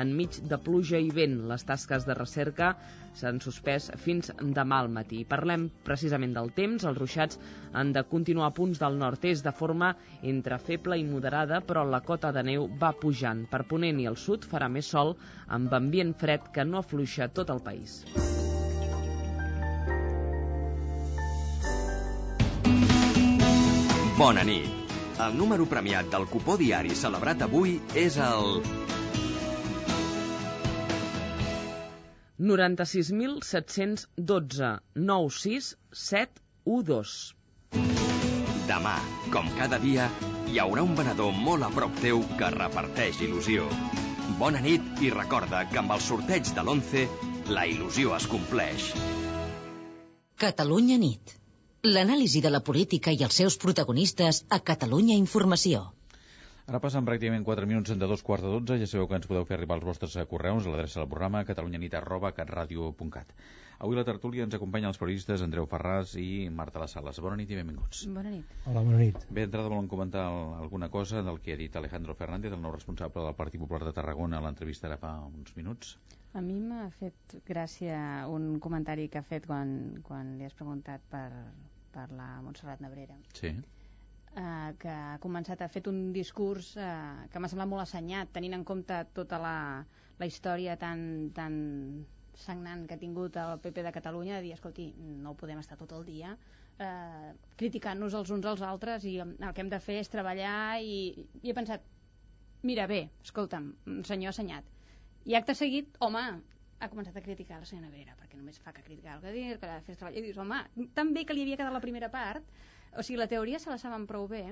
enmig de pluja i vent. Les tasques de recerca s'han suspès fins demà al matí. Parlem precisament del temps. Els ruixats han de continuar a punts del nord-est de forma entre feble i moderada, però la cota de neu va pujant. Per Ponent i al sud farà més sol, amb ambient fred que no afluixa tot el país. Bona nit. El número premiat del cupó diari celebrat avui és el... 96.712 96712. Demà, com cada dia, hi haurà un venedor molt a prop teu que reparteix il·lusió. Bona nit i recorda que amb el sorteig de l'11 la il·lusió es compleix. Catalunya nit. L'anàlisi de la política i els seus protagonistes a Catalunya Informació. Ara passen pràcticament 4 minuts de dos quarts de 12. Ja sabeu que ens podeu fer arribar els vostres correus a l'adreça del programa catalunyanit.catradio.cat. Avui la tertúlia ens acompanyen els periodistes Andreu Ferràs i Marta Les Sales. Bona nit i benvinguts. Bona nit. Hola, bona nit. Bé, d'entrada volen comentar alguna cosa del que ha dit Alejandro Fernández, el nou responsable del Partit Popular de Tarragona, a l'entrevista ara fa uns minuts. A mi m'ha fet gràcia un comentari que ha fet quan, quan li has preguntat per, per la Montserrat Nebrera. Sí. Uh, que ha començat, ha fet un discurs uh, que m'ha semblat molt assenyat, tenint en compte tota la, la història tan, tan sagnant que ha tingut el PP de Catalunya, de dir, escolti, no podem estar tot el dia eh, criticant-nos els uns als altres i el que hem de fer és treballar i, i he pensat, mira, bé, escolta'm, senyor assenyat, i acte seguit, home, ha començat a criticar la senyora Vera, perquè només fa que criticar el que dir, que l'ha de fer treballar, i dius, home, tan bé que li havia quedat la primera part, o sigui, la teoria se la saben prou bé,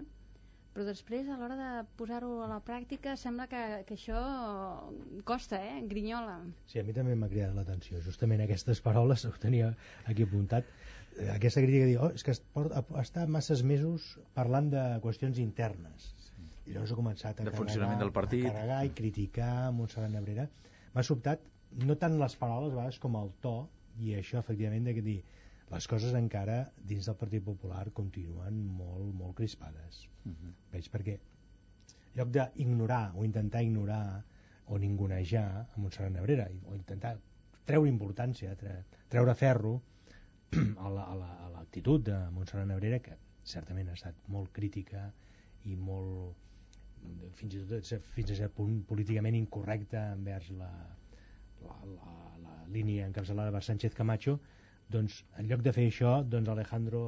però després a l'hora de posar-ho a la pràctica sembla que, que això costa, eh? Grinyola. Sí, a mi també m'ha cridat l'atenció. Justament aquestes paroles ho tenia aquí apuntat. Eh, Aquesta crítica de dir, oh, és que es porta, està masses mesos parlant de qüestions internes. I llavors ha començat a De carregar, funcionament del partit. a carregar i criticar Montserrat Nebrera. M'ha sobtat no tant les paraules a vegades com el to i això efectivament de que dir les coses encara dins del Partit Popular continuen molt, molt crispades. Uh -huh. Veig perquè en lloc d'ignorar o intentar ignorar o ningunejar a Montserrat Nebrera o intentar treure importància, tre, treure ferro a l'actitud la, de Montserrat Nebrera que certament ha estat molt crítica i molt fins i tot fins a cert punt políticament incorrecta envers la, la, la, la línia encapçalada per Sánchez Camacho doncs en lloc de fer això doncs Alejandro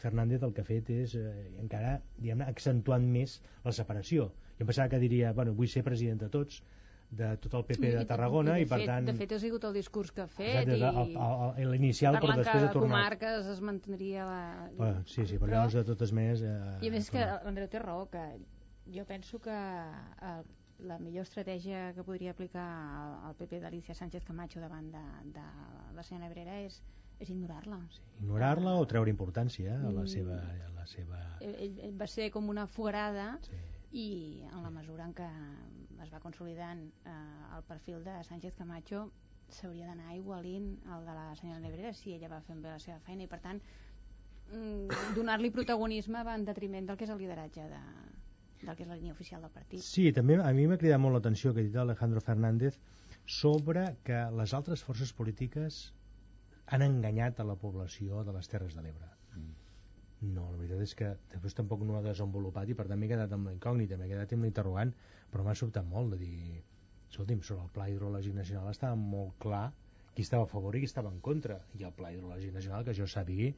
Fernández el que ha fet és eh, encara diguem accentuant més la separació jo em pensava que diria bueno, vull ser president de tots de tot el PP de Tarragona de i, per fet, tant De fet, ha sigut el discurs que ha fet Exacte, i... l'inicial, però després ha tornat. comarques es mantindria la... Bueno, sí, sí, però, Però- llavors de totes maneres eh, I a més que l'Andreu té raó, que jo penso que el, la millor estratègia que podria aplicar el, el PP d'Alicia Sánchez Camacho davant de, de la senyora Nebrera és, és ignorar-la. Sí. ignorar-la o treure importància a la Mm. seva, a la seva Ell, ell, ell va ser com una fogarada sí. i en la mesura en què es va consolidant eh, el perfil de Sánchez Camacho s'hauria d'anar igualint el de la senyora Nebrera si ella va fent bé la seva feina i per tant mm, donar-li protagonisme va en detriment del que és el lideratge de, del que és la línia oficial del partit. Sí, també a mi m'ha cridat molt l'atenció que ha dit Alejandro Fernández sobre que les altres forces polítiques han enganyat a la població de les Terres de l'Ebre. No, la veritat és que després tampoc no ho ha desenvolupat i per tant m'he quedat amb la incògnita, m'he quedat amb l'interrogant, però m'ha sobtat molt de dir escolti'm, sobre el Pla Hidrològic Nacional estava molt clar qui estava a favor i qui estava en contra i el Pla Hidrològic Nacional, que jo sàpigui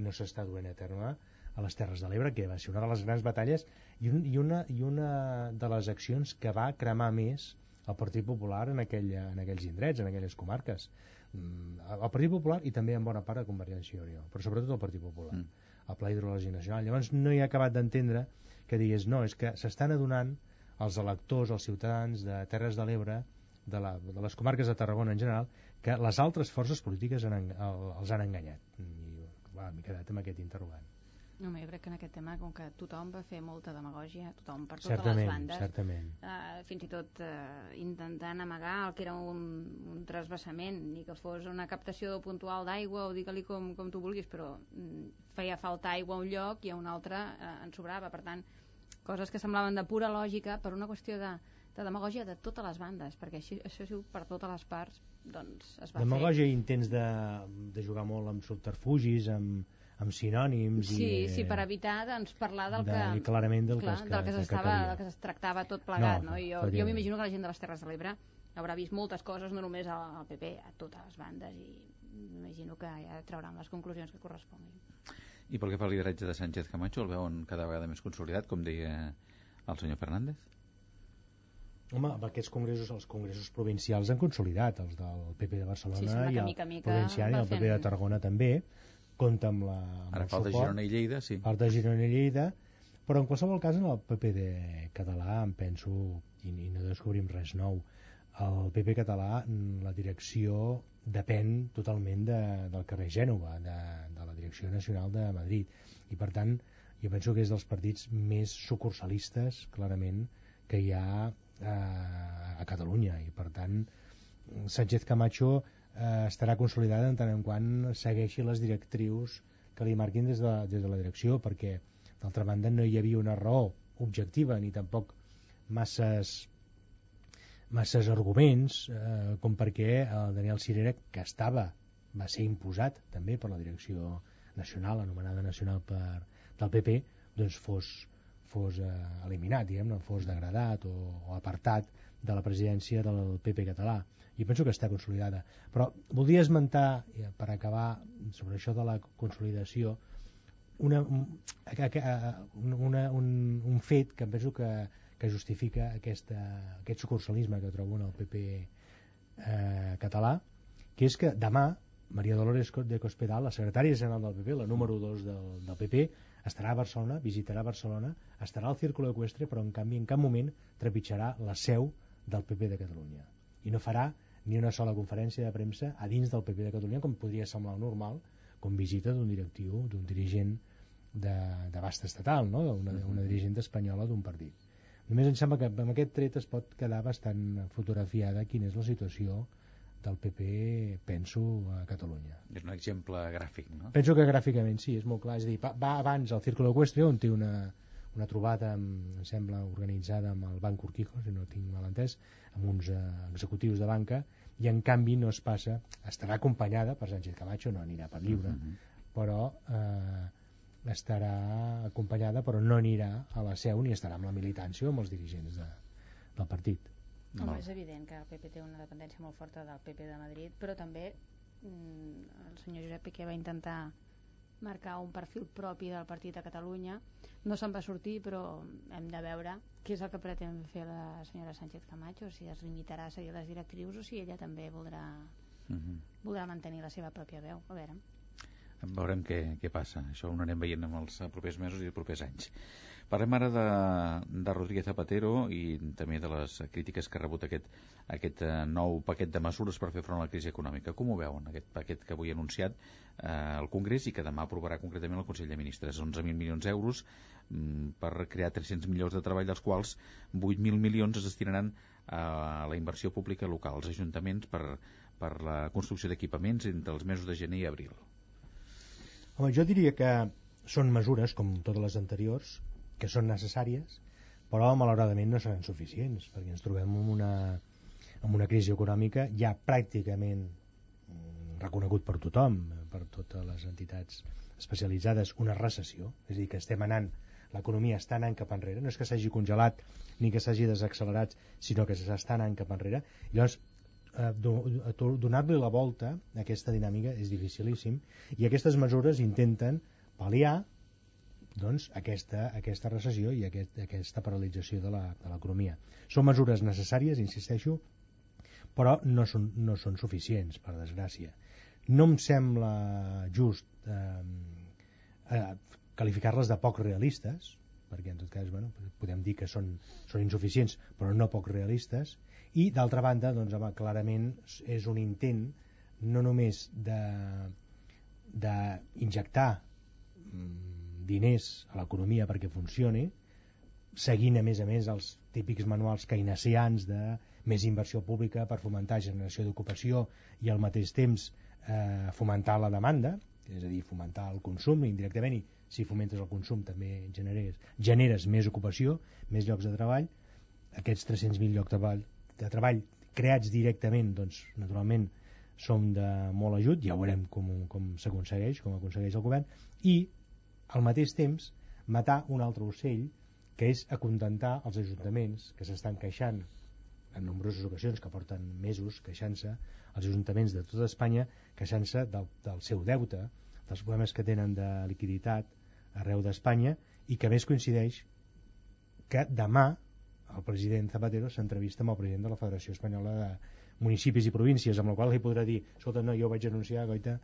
no s'està duent a terme a les Terres de l'Ebre, que va ser una de les grans batalles i, un, i, una, i una de les accions que va cremar més el Partit Popular en, aquell, en aquells indrets, en aquelles comarques. Mm, El Partit Popular i també en bona part a Convergència i Unió, però sobretot el Partit Popular, mm. el Pla Hidrològic Nacional. Llavors no he acabat d'entendre que digués no, és que s'estan adonant els electors, els ciutadans de Terres de l'Ebre, de, la, de les comarques de Tarragona en general, que les altres forces polítiques han, el, els han enganyat. I va, m'he quedat amb aquest interrogant. No, jo crec que en aquest tema, com que tothom va fer molta demagògia, tothom per totes Certament, les bandes, certament. eh, fins i tot eh, intentant amagar el que era un, un trasbassament, ni que fos una captació puntual d'aigua o digue-li com, com tu vulguis, però mm, feia falta aigua a un lloc i a un altre eh, en sobrava. Per tant, coses que semblaven de pura lògica per una qüestió de, de demagògia de totes les bandes, perquè així, això ha sigut per totes les parts, doncs es va Demagògia i intents de, de jugar molt amb subterfugis, amb, amb sinònims Sí, i, sí, per evitar doncs, parlar del de- que... i clarament del clar, que- del que, que s'estava, del que es tractava tot plegat, No, no? I jo, jo m'imagino que la gent de les Terres de l'Ebre haurà vist moltes coses, no només al, al PP, a totes les bandes, i m'imagino que ja trauran les conclusions que corresponguin. I pel que fa al lideratge de Sánchez Camacho, el veuen cada vegada més consolidat, com deia el senyor Fernández? Home, amb aquests congressos, els congressos provincials han consolidat, els del PP de Barcelona Sí, i el mica mica Provincial i el PP fent- de Tarragona també, compta amb la amb Ara falta suport. Girona i Lleida, sí. Falta Girona i Lleida, però en qualsevol cas en el PP de català em penso, i, i no descobrim res nou, el PP català, mm, la direcció depèn totalment de, del carrer Gènova, de, de la direcció nacional de Madrid, i per tant jo penso que és dels partits més sucursalistes, clarament, que hi ha eh, a Catalunya, i per tant Sánchez Camacho eh, estarà consolidada en tant en quant segueixi les directrius que li marquin des de, des de la direcció perquè d'altra banda no hi havia una raó objectiva ni tampoc masses masses arguments eh, com perquè el Daniel Cirera que estava, va ser imposat també per la direcció nacional anomenada nacional per, del PP doncs fos, fos eh, eliminat diguem fos degradat o, o apartat de la presidència del PP català. I penso que està consolidada. Però voldria esmentar per acabar sobre això de la consolidació una, un, una, un, un fet que penso que, que justifica aquesta, aquest sucursalisme que trobo en el PP eh, català, que és que demà Maria Dolores de Cospedal, la secretària general del PP, la número 2 del, del PP, estarà a Barcelona, visitarà Barcelona, estarà al Círculo Equestre, però en canvi en cap moment trepitjarà la seu del PP de Catalunya. I no farà ni una sola conferència de premsa a dins del PP de Catalunya, com podria semblar normal, com visita d'un directiu, d'un dirigent d'abast estatal, no? una, una dirigent espanyola d'un partit. Només em sembla que amb aquest tret es pot quedar bastant fotografiada quina és la situació del PP, penso, a Catalunya. És un exemple gràfic, no? Penso que gràficament sí, és molt clar. És a dir, va abans al Círculo Equestre, on té una, una trobada, amb, em sembla, organitzada amb el Banc Urquijo, si no tinc mal entès, amb uns eh, executius de banca, i en canvi no es passa, estarà acompanyada per Sánchez Camacho, no anirà per lliure, uh -huh. però eh, estarà acompanyada però no anirà a la seu ni estarà amb la militància o amb els dirigents de, del partit. Home, no. és evident que el PP té una dependència molt forta del PP de Madrid, però també mm, el senyor Josep Piqué va intentar marcar un perfil propi del partit a Catalunya. No se'n va sortir, però hem de veure què és el que pretén fer la senyora Sánchez Camacho, si es limitarà a seguir les directrius o si ella també voldrà, uh mhm. -huh. voldrà mantenir la seva pròpia veu. A veure. Veurem què, què passa. Això ho anirem veient en els propers mesos i els propers anys. Parlem ara de, de Rodríguez Zapatero i també de les crítiques que ha rebut aquest, aquest eh, nou paquet de mesures per fer front a la crisi econòmica. Com ho veuen, aquest paquet que avui ha anunciat eh, el Congrés i que demà aprovarà concretament el Consell de Ministres? 11.000 milions d'euros mm, per crear 300 milions de treball, dels quals 8.000 milions es destinaran a la inversió pública local, als ajuntaments per, per la construcció d'equipaments entre els mesos de gener i abril. Home, jo diria que són mesures, com totes les anteriors, que són necessàries, però malauradament no seran suficients, perquè ens trobem en una, en una crisi econòmica ja pràcticament mm, reconegut per tothom, per totes les entitats especialitzades, una recessió, és a dir, que estem anant, l'economia està anant cap enrere, no és que s'hagi congelat ni que s'hagi desaccelerat, sinó que s'està anant cap enrere. Llavors, eh, donar-li la volta a aquesta dinàmica és dificilíssim i aquestes mesures intenten pal·liar doncs, aquesta, aquesta recessió i aquest, aquesta paralització de l'economia. Són mesures necessàries, insisteixo, però no són, no són suficients, per desgràcia. No em sembla just eh, eh, qualificar-les de poc realistes, perquè en tot cas bueno, podem dir que són, són insuficients, però no poc realistes, i d'altra banda, doncs, home, clarament és un intent no només d'injectar mm, diners a l'economia perquè funcioni, seguint a més a més els típics manuals keynesians de més inversió pública per fomentar generació d'ocupació i al mateix temps eh, fomentar la demanda, és a dir, fomentar el consum indirectament i si fomentes el consum també generes, generes més ocupació, més llocs de treball, aquests 300.000 llocs de treball, de treball creats directament, doncs naturalment som de molt ajut, ja veurem com, com s'aconsegueix, com aconsegueix el govern, i al mateix temps matar un altre ocell que és acontentar els ajuntaments que s'estan queixant en nombroses ocasions que porten mesos queixant-se els ajuntaments de tota Espanya queixant-se del, del seu deute dels problemes que tenen de liquiditat arreu d'Espanya i que més coincideix que demà el president Zapatero s'entrevista amb el president de la Federació Espanyola de Municipis i Províncies, amb la qual li podrà dir escolta, no, jo vaig anunciar, goita,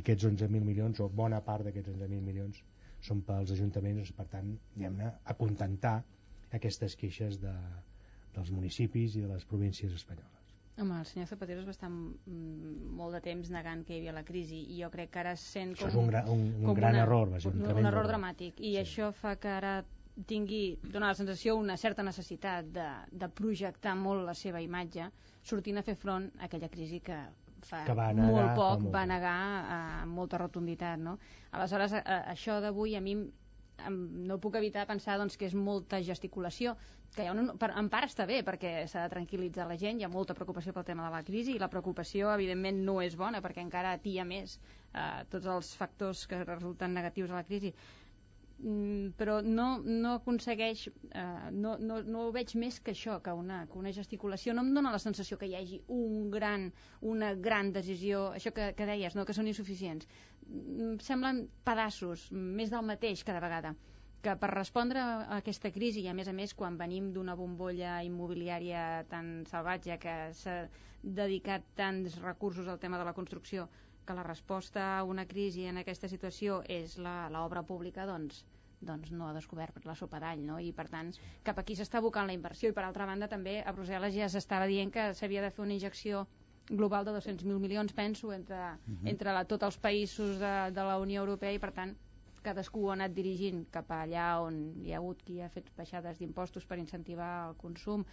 aquests 11.000 milions o bona part d'aquests 11.000 milions són pels ajuntaments, per tant, diguem-ne, acontentar aquestes queixes de, dels municipis i de les províncies espanyoles. Home, el senyor Zapatero es va estar mm, molt de temps negant que hi havia la crisi i jo crec que ara sent com... Això és un, gra, un, un gran una, error, va ser un, un, un error dramàtic i sí. això fa que ara tingui, dona la sensació una certa necessitat de, de projectar molt la seva imatge sortint a fer front a aquella crisi que fa que va negar, molt poc molt... va negar eh, amb molta rotunditat no? aleshores a, a, això d'avui a mi no puc evitar pensar doncs, que és molta gesticulació que ha un, per, en part està bé perquè s'ha de tranquil·litzar la gent, hi ha molta preocupació pel tema de la crisi i la preocupació evidentment no és bona perquè encara atia més eh, tots els factors que resulten negatius a la crisi però no, no aconsegueix eh, no, no, no ho veig més que això que una, que una gesticulació. No em dóna la sensació que hi hagi un gran, una gran decisió això que, que deies, no? que són insuficients. Em mm, semblen pedaços més del mateix cada vegada. Que per respondre a aquesta crisi i a més a més quan venim d'una bombolla immobiliària tan salvatge que s'ha dedicat tants recursos al tema de la construcció que la resposta a una crisi en aquesta situació és l'obra pública, doncs, doncs no ha descobert la sopa d'all, no? I per tant, cap aquí s'està abocant la inversió i per altra banda també a Brussel·les ja s'estava dient que s'havia de fer una injecció global de 200.000 milions, penso, entre, uh Mhm. -huh. entre la, tots els països de, de la Unió Europea i per tant cadascú ha anat dirigint cap allà on hi ha hagut qui ha fet baixades d'impostos per incentivar el consum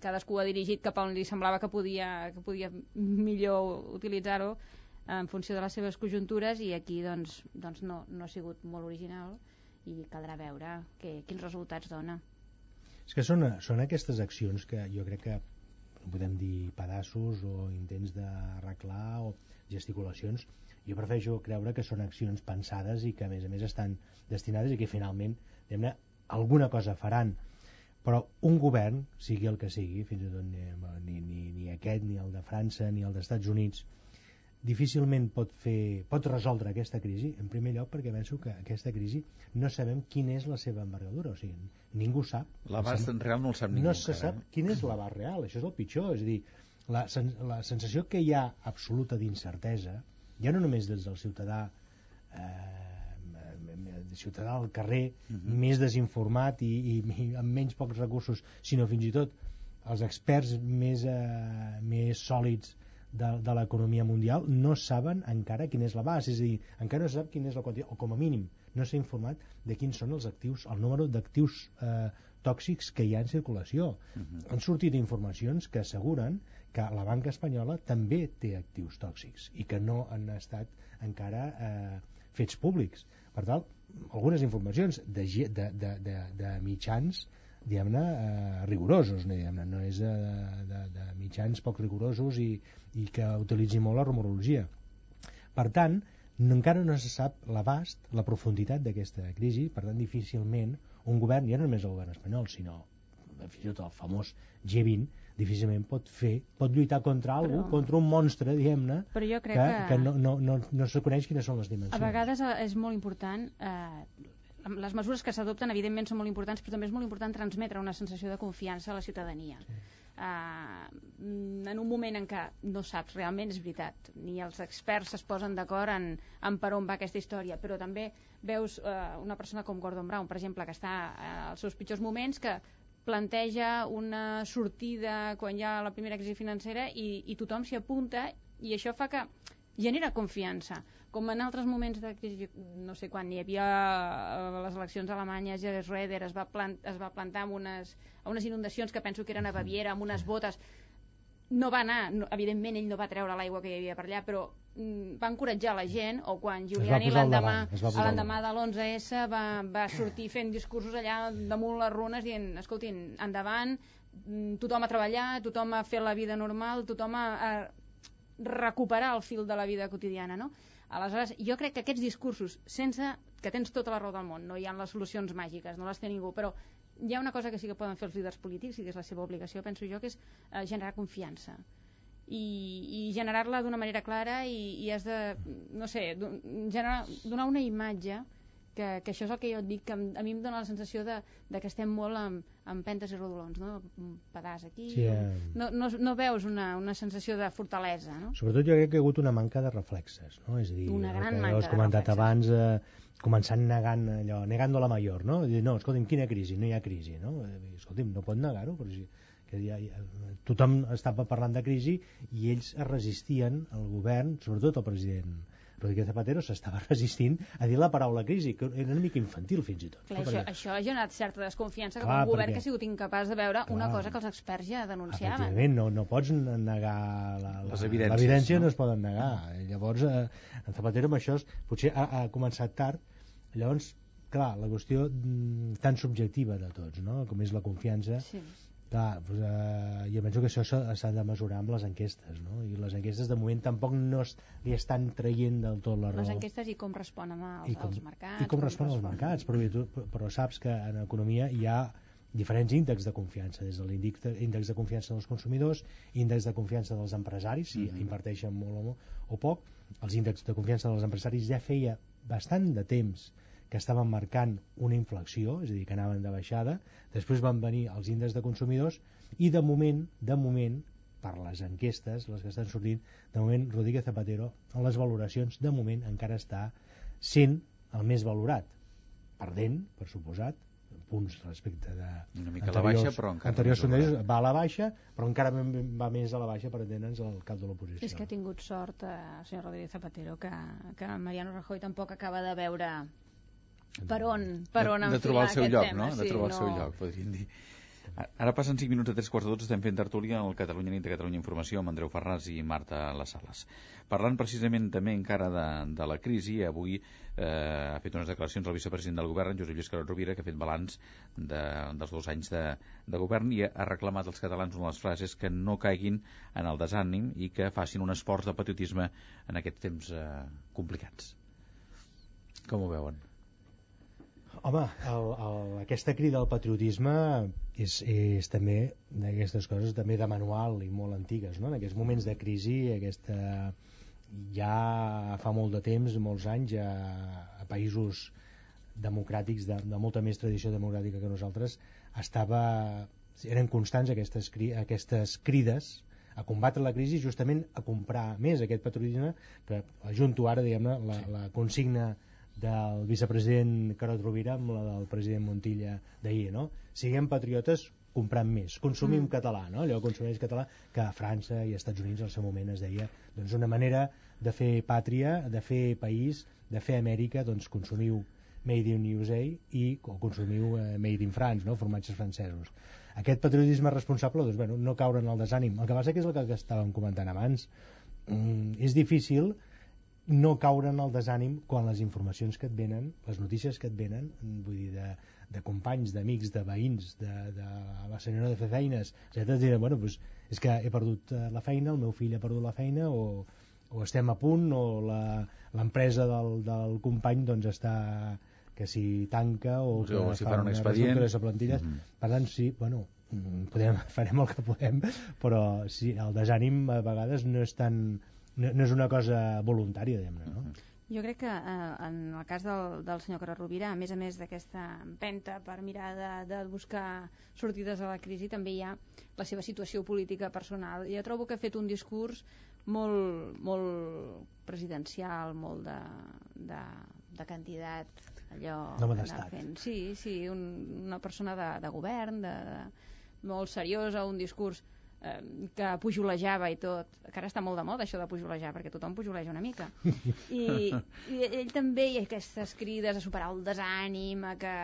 cadascú ha dirigit cap on li semblava que podia, que podia millor utilitzar-ho en funció de les seves conjuntures i aquí doncs, doncs no, no ha sigut molt original i caldrà veure que, quins resultats dona. És que són, són aquestes accions que jo crec que podem dir pedaços o intents d'arreglar o gesticulacions jo prefereixo creure que són accions pensades i que a més a més estan destinades i que finalment alguna cosa faran però un govern, sigui el que sigui fins i tot ni, ni, ni aquest ni el de França ni el dels Estats Units difícilment pot, fer, pot resoldre aquesta crisi, en primer lloc perquè penso que aquesta crisi no sabem quina és la seva envergadura, o sigui, ningú sap. L'abast en real no el sap ningú No se encara. sap quin és l'abast real, això és el pitjor, és a dir, la, sen la sensació que hi ha absoluta d'incertesa, ja no només des del ciutadà eh, ciutadà al carrer uh -huh. més desinformat i, i, i amb menys pocs recursos, sinó fins i tot els experts més, eh, més sòlids de, de l'economia mundial no saben encara quin és la base, és a dir, encara no sap quina és la quantitat, o com a mínim no s'ha informat de quins són els actius, el número d'actius eh, tòxics que hi ha en circulació. Uh -huh. Han sortit informacions que asseguren que la banca espanyola també té actius tòxics i que no han estat encara eh, fets públics. Per tant, algunes informacions de, de, de, de, de mitjans diguem-ne, eh, rigorosos, diguem no és de, de, de mitjans poc rigorosos i, i que utilitzi molt la rumorologia. Per tant, no, encara no se sap l'abast, la profunditat d'aquesta crisi, per tant, difícilment un govern, ja no només el govern espanyol, sinó fins i tot el famós G20, difícilment pot fer, pot lluitar contra algú, Però- contra un monstre, diguem-ne, que, que- que no, no, no, no se coneix quines són les A dimensions. vegades eh, és molt important eh, les mesures que s'adopten evidentment són molt importants però també és molt important transmetre una sensació de confiança a la ciutadania sí. uh, en un moment en què no saps realment, és veritat ni els experts es posen d'acord en, en per on va aquesta història però també veus uh, una persona com Gordon Brown per exemple, que està uh, als seus pitjors moments que planteja una sortida quan hi ha la primera crisi financera i, i tothom s'hi apunta i això fa que genera confiança com en altres moments de crisi, no sé, quan hi havia eh, les eleccions alemanyes i Schroeder es va, plant, es va plantar amb unes, a unes inundacions que penso que eren a Baviera amb unes botes. No va anar, no, evidentment ell no va treure l'aigua que hi havia per allà, però mm, va encoratjar la gent, o quan Giuliani l'endemà de l'11S va, va sortir fent discursos allà damunt les runes dient, escoltin, endavant, mm, tothom a treballar, tothom a fer la vida normal, tothom a, a recuperar el fil de la vida quotidiana, no? Aleshores, jo crec que aquests discursos, sense que tens tota la raó del món, no hi ha les solucions màgiques, no les té ningú, però hi ha una cosa que sí que poden fer els líders polítics i que és la seva obligació, penso jo, que és eh, generar confiança. I, i generar-la d'una manera clara i, i has de, no sé, generar, donar una imatge que, que això és el que jo et dic, que a mi em dóna la sensació de, de que estem molt amb, amb pentes i rodolons, no? Un pedaç aquí, Sí, eh. no, no, no veus una, una sensació de fortalesa, no? Sobretot jo crec que hi ha hagut una manca de reflexes, no? És a dir, Una gran manca has comentat abans, eh, començant negant allò, negando la major, no? Dir, no, escolti'm, quina crisi? No hi ha crisi, no? Eh, Escolti'm, no pot negar-ho, però si, que ja, ja, tothom estava parlant de crisi i ells es resistien, el govern, sobretot el president Rodríguez Zapatero s'estava resistint a dir la paraula crisi, que era una mica infantil fins i tot. Clar, no? això, Perquè- això ha generat certa desconfiança cap Clar, a un govern perquè- que ha sigut incapaç de veure una Clar. cosa que els experts ja denunciaven. Efectivament, no, no pots negar la, la, Les evidències, l'evidència no? no? es poden negar llavors eh, en Zapatero amb això potser ha, ha començat tard llavors, clar, la qüestió mm, tan subjectiva de tots no? com és la confiança sí. Clar, doncs, eh, jo penso que això s'ha de mesurar amb les enquestes no? i les enquestes de moment tampoc no es, li estan traient del tot la raó Les enquestes i com responen als, I com, als mercats. i com responen els mercats però, tu, però saps que en economia hi ha diferents índexs de confiança des de l'índex de, índex de confiança dels consumidors índex de confiança dels empresaris si Mhm. inverteixen molt o, o poc els índexs de confiança dels empresaris ja feia bastant de temps que estaven marcant una inflexió, és a dir, que anaven de baixada, després van venir els índexs de consumidors i de moment, de moment, per les enquestes, les que estan sortint, de moment Rodríguez Zapatero, en les valoracions, de moment encara està sent el més valorat, perdent, per suposat, punts respecte de una mica a la baixa però encara anteriors sondeig va a la baixa però encara va més a la baixa per entendre'ns el cap de l'oposició. És que ha tingut sort eh, senyor Rodríguez Zapatero que, que Mariano Rajoy tampoc acaba de veure per on, per on de, de trobar el seu lloc, tema. no? de sí, trobar no... el seu lloc, podríem dir Ara passen 5 minuts a 3 quarts de 12, estem fent tertúlia al Catalunya Nit de Catalunya Informació amb Andreu Ferraz i Marta Les Sales. Parlant precisament també encara de, de la crisi, avui eh, ha fet unes declaracions el vicepresident del govern, Josep Lluís Carot Rovira, que ha fet balanç de, dels dos anys de, de govern i ha reclamat als catalans una de les frases que no caiguin en el desànim i que facin un esforç de patriotisme en aquests temps eh, complicats. Com ho veuen? Home, el, el, aquesta crida al patriotisme és, és també d'aquestes coses també de manual i molt antigues, no? En aquests moments de crisi, aquesta ja fa molt de temps, molts anys, a, a països democràtics de, de molta més tradició democràtica que nosaltres, estava, eren constants aquestes, aquestes crides a combatre la crisi justament a comprar més aquest patriotisme que ajunto ara diguem-ne la, la consigna del vicepresident Carot Rovira amb la del president Montilla d'ahir, no? Siguem patriotes comprant més, consumim mm. català, no? Allò consumeix català que a França i als Estats Units al seu moment es deia doncs una manera de fer pàtria, de fer país, de fer Amèrica, doncs consumiu Made in USA i o consumiu eh, Made in France, no? formatges francesos. Aquest patriotisme responsable, doncs, bueno, no caure en el desànim. El que passa que és el que estàvem comentant abans. Mm, és difícil no caure en el desànim quan les informacions que et venen, les notícies que et venen, vull dir, de, de companys, d'amics, de veïns, de, de la senyora de fer feines, etc. Et diuen, bueno, pues, és que he perdut eh, la feina, el meu fill ha perdut la feina, o, o estem a punt, o l'empresa del, del company doncs està que si tanca o, o que si fa un expedient de plantilles. Mm -hmm. Per tant, sí, bueno, podem, farem el que podem, però sí, el desànim a vegades no és tan no, no és una cosa voluntària, diguem-ne, no? Jo crec que eh, en el cas del, del senyor Carles Rovira, a més a més d'aquesta empenta per mirar de, de buscar sortides a la crisi, també hi ha la seva situació política personal. Jo trobo que ha fet un discurs molt, molt presidencial, molt de, de, de candidat, allò no fent. Sí, sí, un, una persona de, de govern, de, de, molt seriosa, un discurs que pujolejava i tot, que ara està molt de moda això de pujolejar, perquè tothom pujoleja una mica. I, i ell també, i aquestes crides a superar el desànim, a que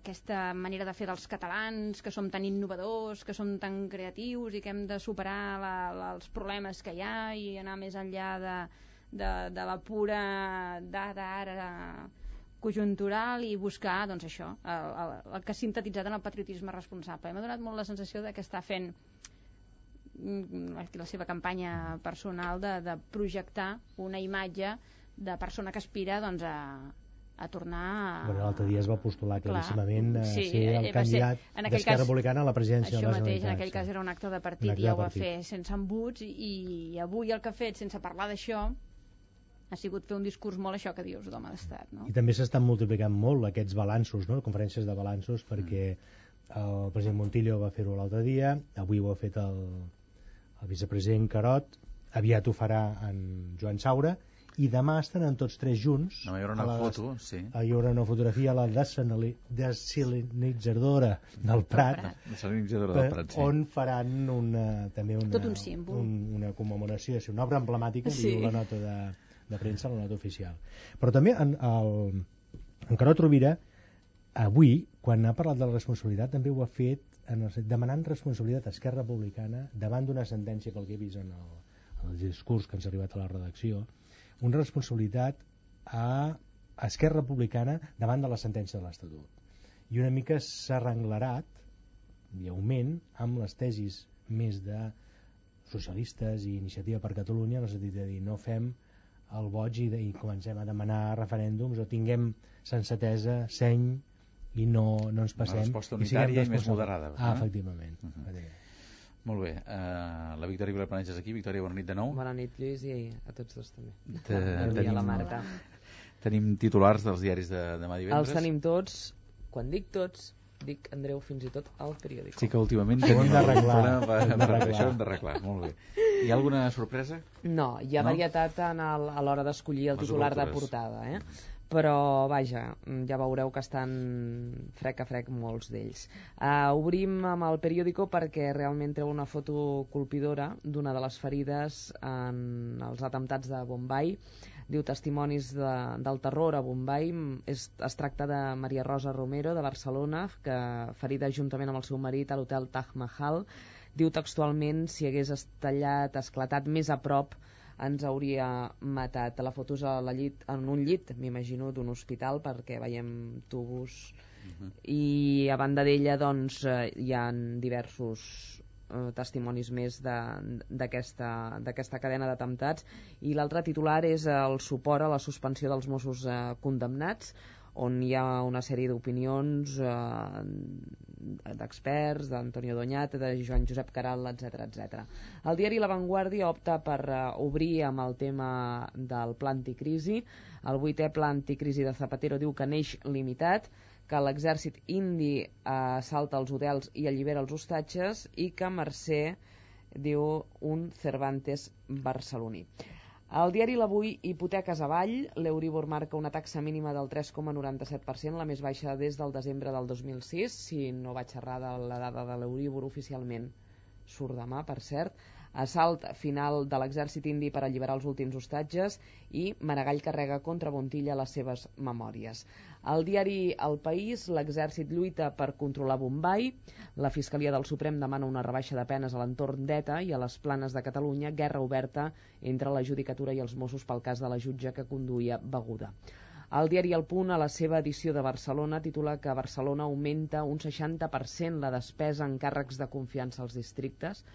aquesta manera de fer dels catalans, que som tan innovadors, que som tan creatius i que hem de superar la, la, els problemes que hi ha i anar més enllà de, de, de la pura dada ara conjuntural i buscar, doncs això, el, el, el que ha sintetitzat en el patriotisme responsable. M'ha donat molt la sensació de que està fent la seva campanya personal de, de projectar una imatge de persona que aspira doncs, a, a tornar a... Bueno, l'altre dia es va postular claríssimament a sí, ser el candidat d'Esquerra Republicana a la presidència de la Generalitat. Això mateix, en aquell cas era un acte de partit i ja ho va fer sense embuts i, i avui el que ha fet sense parlar d'això ha sigut fer un discurs molt això que dius d'home d'estat. No? I també s'estan multiplicant molt aquests balanços, no? conferències de balanços, perquè el president Montillo va fer-ho l'altre dia, avui ho ha fet el, el vicepresident Carot, aviat ho farà en Joan Saura, i demà estaran tots tres junts no, hi haurà una la, foto sí. hi haurà una fotografia a la desalinitzadora del Prat, desalinitzadora del Prat sí. on faran una, també una, tot un símbol un, una commemoració, és una obra emblemàtica sí. diu la nota de, de premsa, la nota oficial. Però també en, el, en Carot Rovira, avui, quan ha parlat de la responsabilitat, també ho ha fet en el, demanant responsabilitat a Esquerra Republicana davant d'una sentència pel que he vist en el, en el discurs que ens ha arribat a la redacció, una responsabilitat a Esquerra Republicana davant de la sentència de l'Estatut. I una mica s'ha arrenglarat, i augment, amb les tesis més de socialistes i Iniciativa per Catalunya en el sentit de dir no fem el boig i, i comencem a demanar referèndums o tinguem sensatesa, seny i no, no ens passem. Una resposta unitària i, i més moderada. Ah, efectivament. Uh -huh. efectivament. Molt bé. Uh, la Victòria Vilaplaneig és aquí. Victòria, bona nit de nou. Bona nit, Lluís, i a tots dos també. Te, tenim, la Marta. Tenim titulars dels diaris de demà divendres. Els tenim tots. Quan dic tots, dic Andreu fins i tot al periòdic. Sí que últimament tenim d'arreglar, un problema per, això hem d'arreglar, molt bé. Hi ha alguna sorpresa? No, hi ha No? varietat en el, a l'hora d'escollir el Les titular de obertures. portada, eh? Però vaja, ja veureu que estan frec a frec molts d'ells. Uh, obrim amb el periòdico perquè realment treu una foto colpidora d'una de les ferides en els atemptats de Bombay. Diu testimonis de, del terror a Bombay. És, es tracta de Maria Rosa Romero, de Barcelona, que ferida juntament amb el seu marit a l'hotel Taj Mahal. Diu textualment si hagués estallat, esclatat més a prop, ens hauria matat. La foto és a la llit, en un llit, m'imagino, d'un hospital, perquè veiem tubos. I a banda d'ella, doncs, eh, hi ha diversos eh, testimonis més d'aquesta cadena d'atemptats i l'altre titular és el suport a la suspensió dels Mossos eh, condemnats on hi ha una sèrie d'opinions eh, d'experts, d'Antonio Doñate, de Joan Josep Caral, etc etc. El diari La Vanguardia opta per eh, obrir amb el tema del pla anticrisi. El vuitè pla anticrisi de Zapatero diu que neix limitat, que l'exèrcit indi eh, salta els hotels i allibera els hostatges i que Mercè diu un Cervantes barceloní. El diari L'Avui, hipoteques avall, l'Euribor marca una taxa mínima del 3,97%, la més baixa des del desembre del 2006, si no vaig errar de la dada de l'Euribor oficialment surt demà, per cert, assalt final de l'exèrcit indi per alliberar els últims hostatges i Maragall carrega contra Montilla les seves memòries. Al diari El País, l'exèrcit lluita per controlar Bombay, la Fiscalia del Suprem demana una rebaixa de penes a l'entorn d'ETA i a les planes de Catalunya, guerra oberta entre la judicatura i els Mossos pel cas de la jutge que conduïa beguda. El diari El Punt, a la seva edició de Barcelona, titula que Barcelona augmenta un 60% la despesa en càrrecs de confiança als districtes.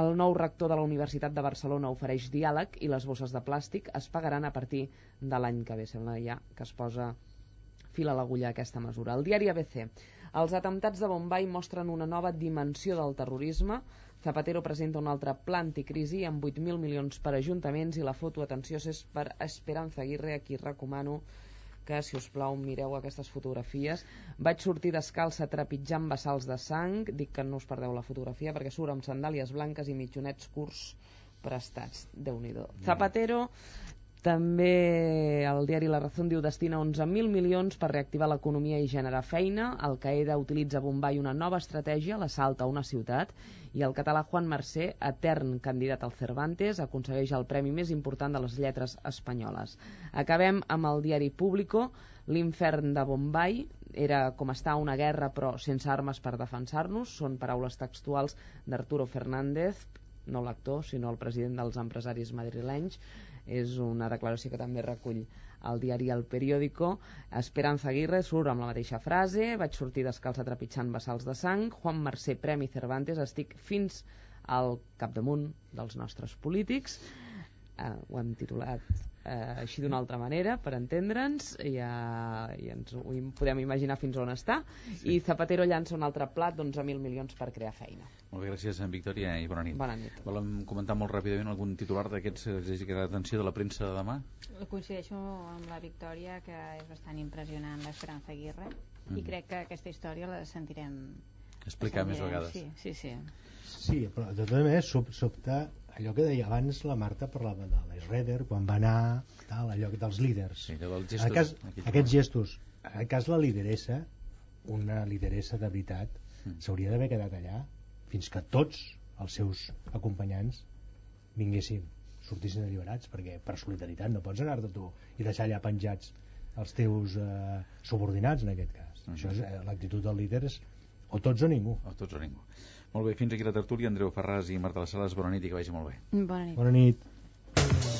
El nou rector de la Universitat de Barcelona ofereix diàleg i les bosses de plàstic es pagaran a partir de l'any que ve. Sembla ja que es posa fil a l'agulla aquesta mesura. El diari ABC. Els atemptats de Bombay mostren una nova dimensió del terrorisme. Zapatero presenta un altre pla anticrisi amb 8.000 milions per ajuntaments i la foto, atenció, és per Esperanza Aguirre, a qui recomano que, si us plau, mireu aquestes fotografies. Vaig sortir descalça trepitjant vessals de sang, dic que no us perdeu la fotografia perquè surt amb sandàlies blanques i mitjonets curts prestats. déu nhi Zapatero també el diari La Razón diu destina 11.000 milions per reactivar l'economia i generar feina. El Qaeda utilitza Bombay una nova estratègia, l'assalt a una ciutat, i el català Juan Mercè, etern candidat al Cervantes, aconsegueix el premi més important de les lletres espanyoles. Acabem amb el diari Público. L'infern de Bombay era com està una guerra però sense armes per defensar-nos. Són paraules textuals d'Arturo Fernández, no l'actor, sinó el president dels empresaris madrilenys. És una declaració que també recull el diari El Periódico. Esperanza Aguirre surt amb la mateixa frase. Vaig sortir descalça trepitjant vessals de sang. Juan Mercè, Premi Cervantes. Estic fins al capdamunt dels nostres polítics. Eh, ho hem titulat eh, així d'una altra manera, per entendre'ns, i, ja, i ens ho podem imaginar fins on està. I Zapatero llança un altre plat d'11.000 milions per crear feina. Molt bé, gràcies, en Victòria, i bona nit. Bona nit. Volem comentar molt ràpidament algun titular d'aquests que us hagi quedat l'atenció de la premsa de demà? Coincideixo amb la Victòria, que és bastant impressionant l'Esperanza Aguirre, i Mhm. crec que aquesta història la sentirem... Explicar la més vegades. Sí, sí, sí. Sí, però de totes maneres sob, sobta allò que deia abans la Marta parlava de l'Schroeder quan va anar tal, allò dels líders Sí, dels en gestos, cas, aquests gestos en el cas la lideressa una lideressa de veritat Mm. s'hauria d'haver quedat allà fins que tots els seus acompanyants vinguessin sortissin alliberats perquè per solidaritat no pots anar-te tu i deixar allà penjats els teus eh, subordinats en aquest cas Mhm. això és eh, l'actitud del líder és o tots o ningú O tots o ningú. Molt bé, fins aquí la tertúlia. Andreu Ferràs i Marta Les Sales, bona nit i que vagi molt bé. Bona nit. bona nit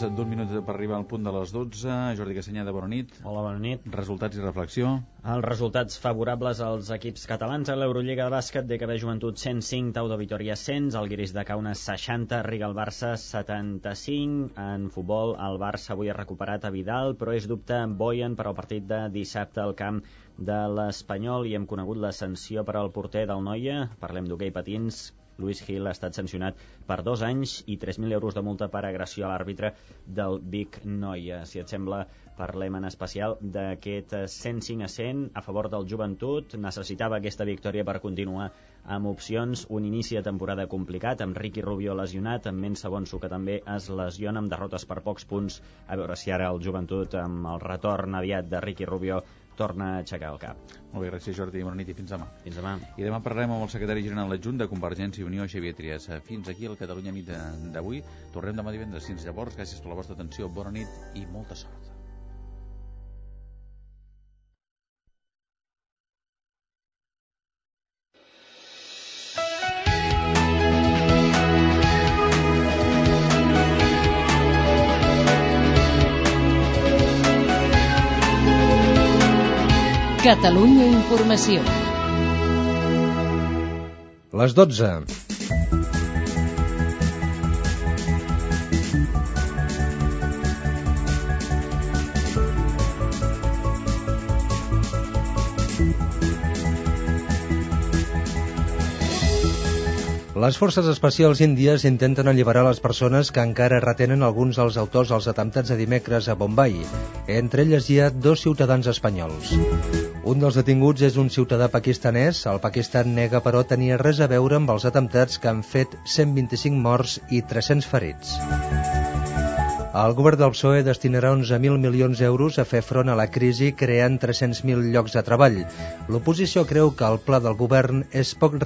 Més d'un minut per arribar al punt de les 12. Jordi Cassanyada, bona nit. Hola, bona nit. Resultats i reflexió. Els resultats favorables als equips catalans a l'Eurolliga de bàsquet, DKB Joventut 105, Tau de Vitoria 100, el Guiris de Kaunas 60, Riga el Barça 75. En futbol, el Barça avui ha recuperat a Vidal, però és dubte Boyen per al partit de dissabte al camp de l'Espanyol i hem conegut la sanció per al porter del Noia. Parlem d'hoquei patins. Luis Gil ha estat sancionat per dos anys i 3.000 euros de multa per agressió a l'àrbitre del Vic Noia. Si et sembla, parlem en especial d'aquest 105 a 100 a favor del joventut. Necessitava aquesta victòria per continuar amb opcions. Un inici de temporada complicat, amb Ricky Rubio lesionat, amb Mensa Bonso, que també es lesiona, amb derrotes per pocs punts. A veure si ara el joventut, amb el retorn aviat de Ricky Rubio, torna a aixecar el cap. Molt bé, gràcies Jordi, bona nit i fins demà. Fins demà. I demà parlarem amb el secretari general adjunt de Convergència i Unió, Xavier Trias. Fins aquí el Catalunya nit d'avui. Tornem demà divendres. Fins llavors, gràcies per la vostra atenció, bona nit i molta sort. Catalunya Informació. Les 12. Les forces especials índies intenten alliberar les persones que encara retenen alguns dels autors dels atemptats de dimecres a Bombay. Entre elles hi ha dos ciutadans espanyols. Un dels detinguts és un ciutadà pakistanès. El Pakistan nega, però, tenir res a veure amb els atemptats que han fet 125 morts i 300 ferits. El govern del PSOE destinarà 11.000 milions d'euros a fer front a la crisi creant 300.000 llocs de treball. L'oposició creu que el pla del govern és poc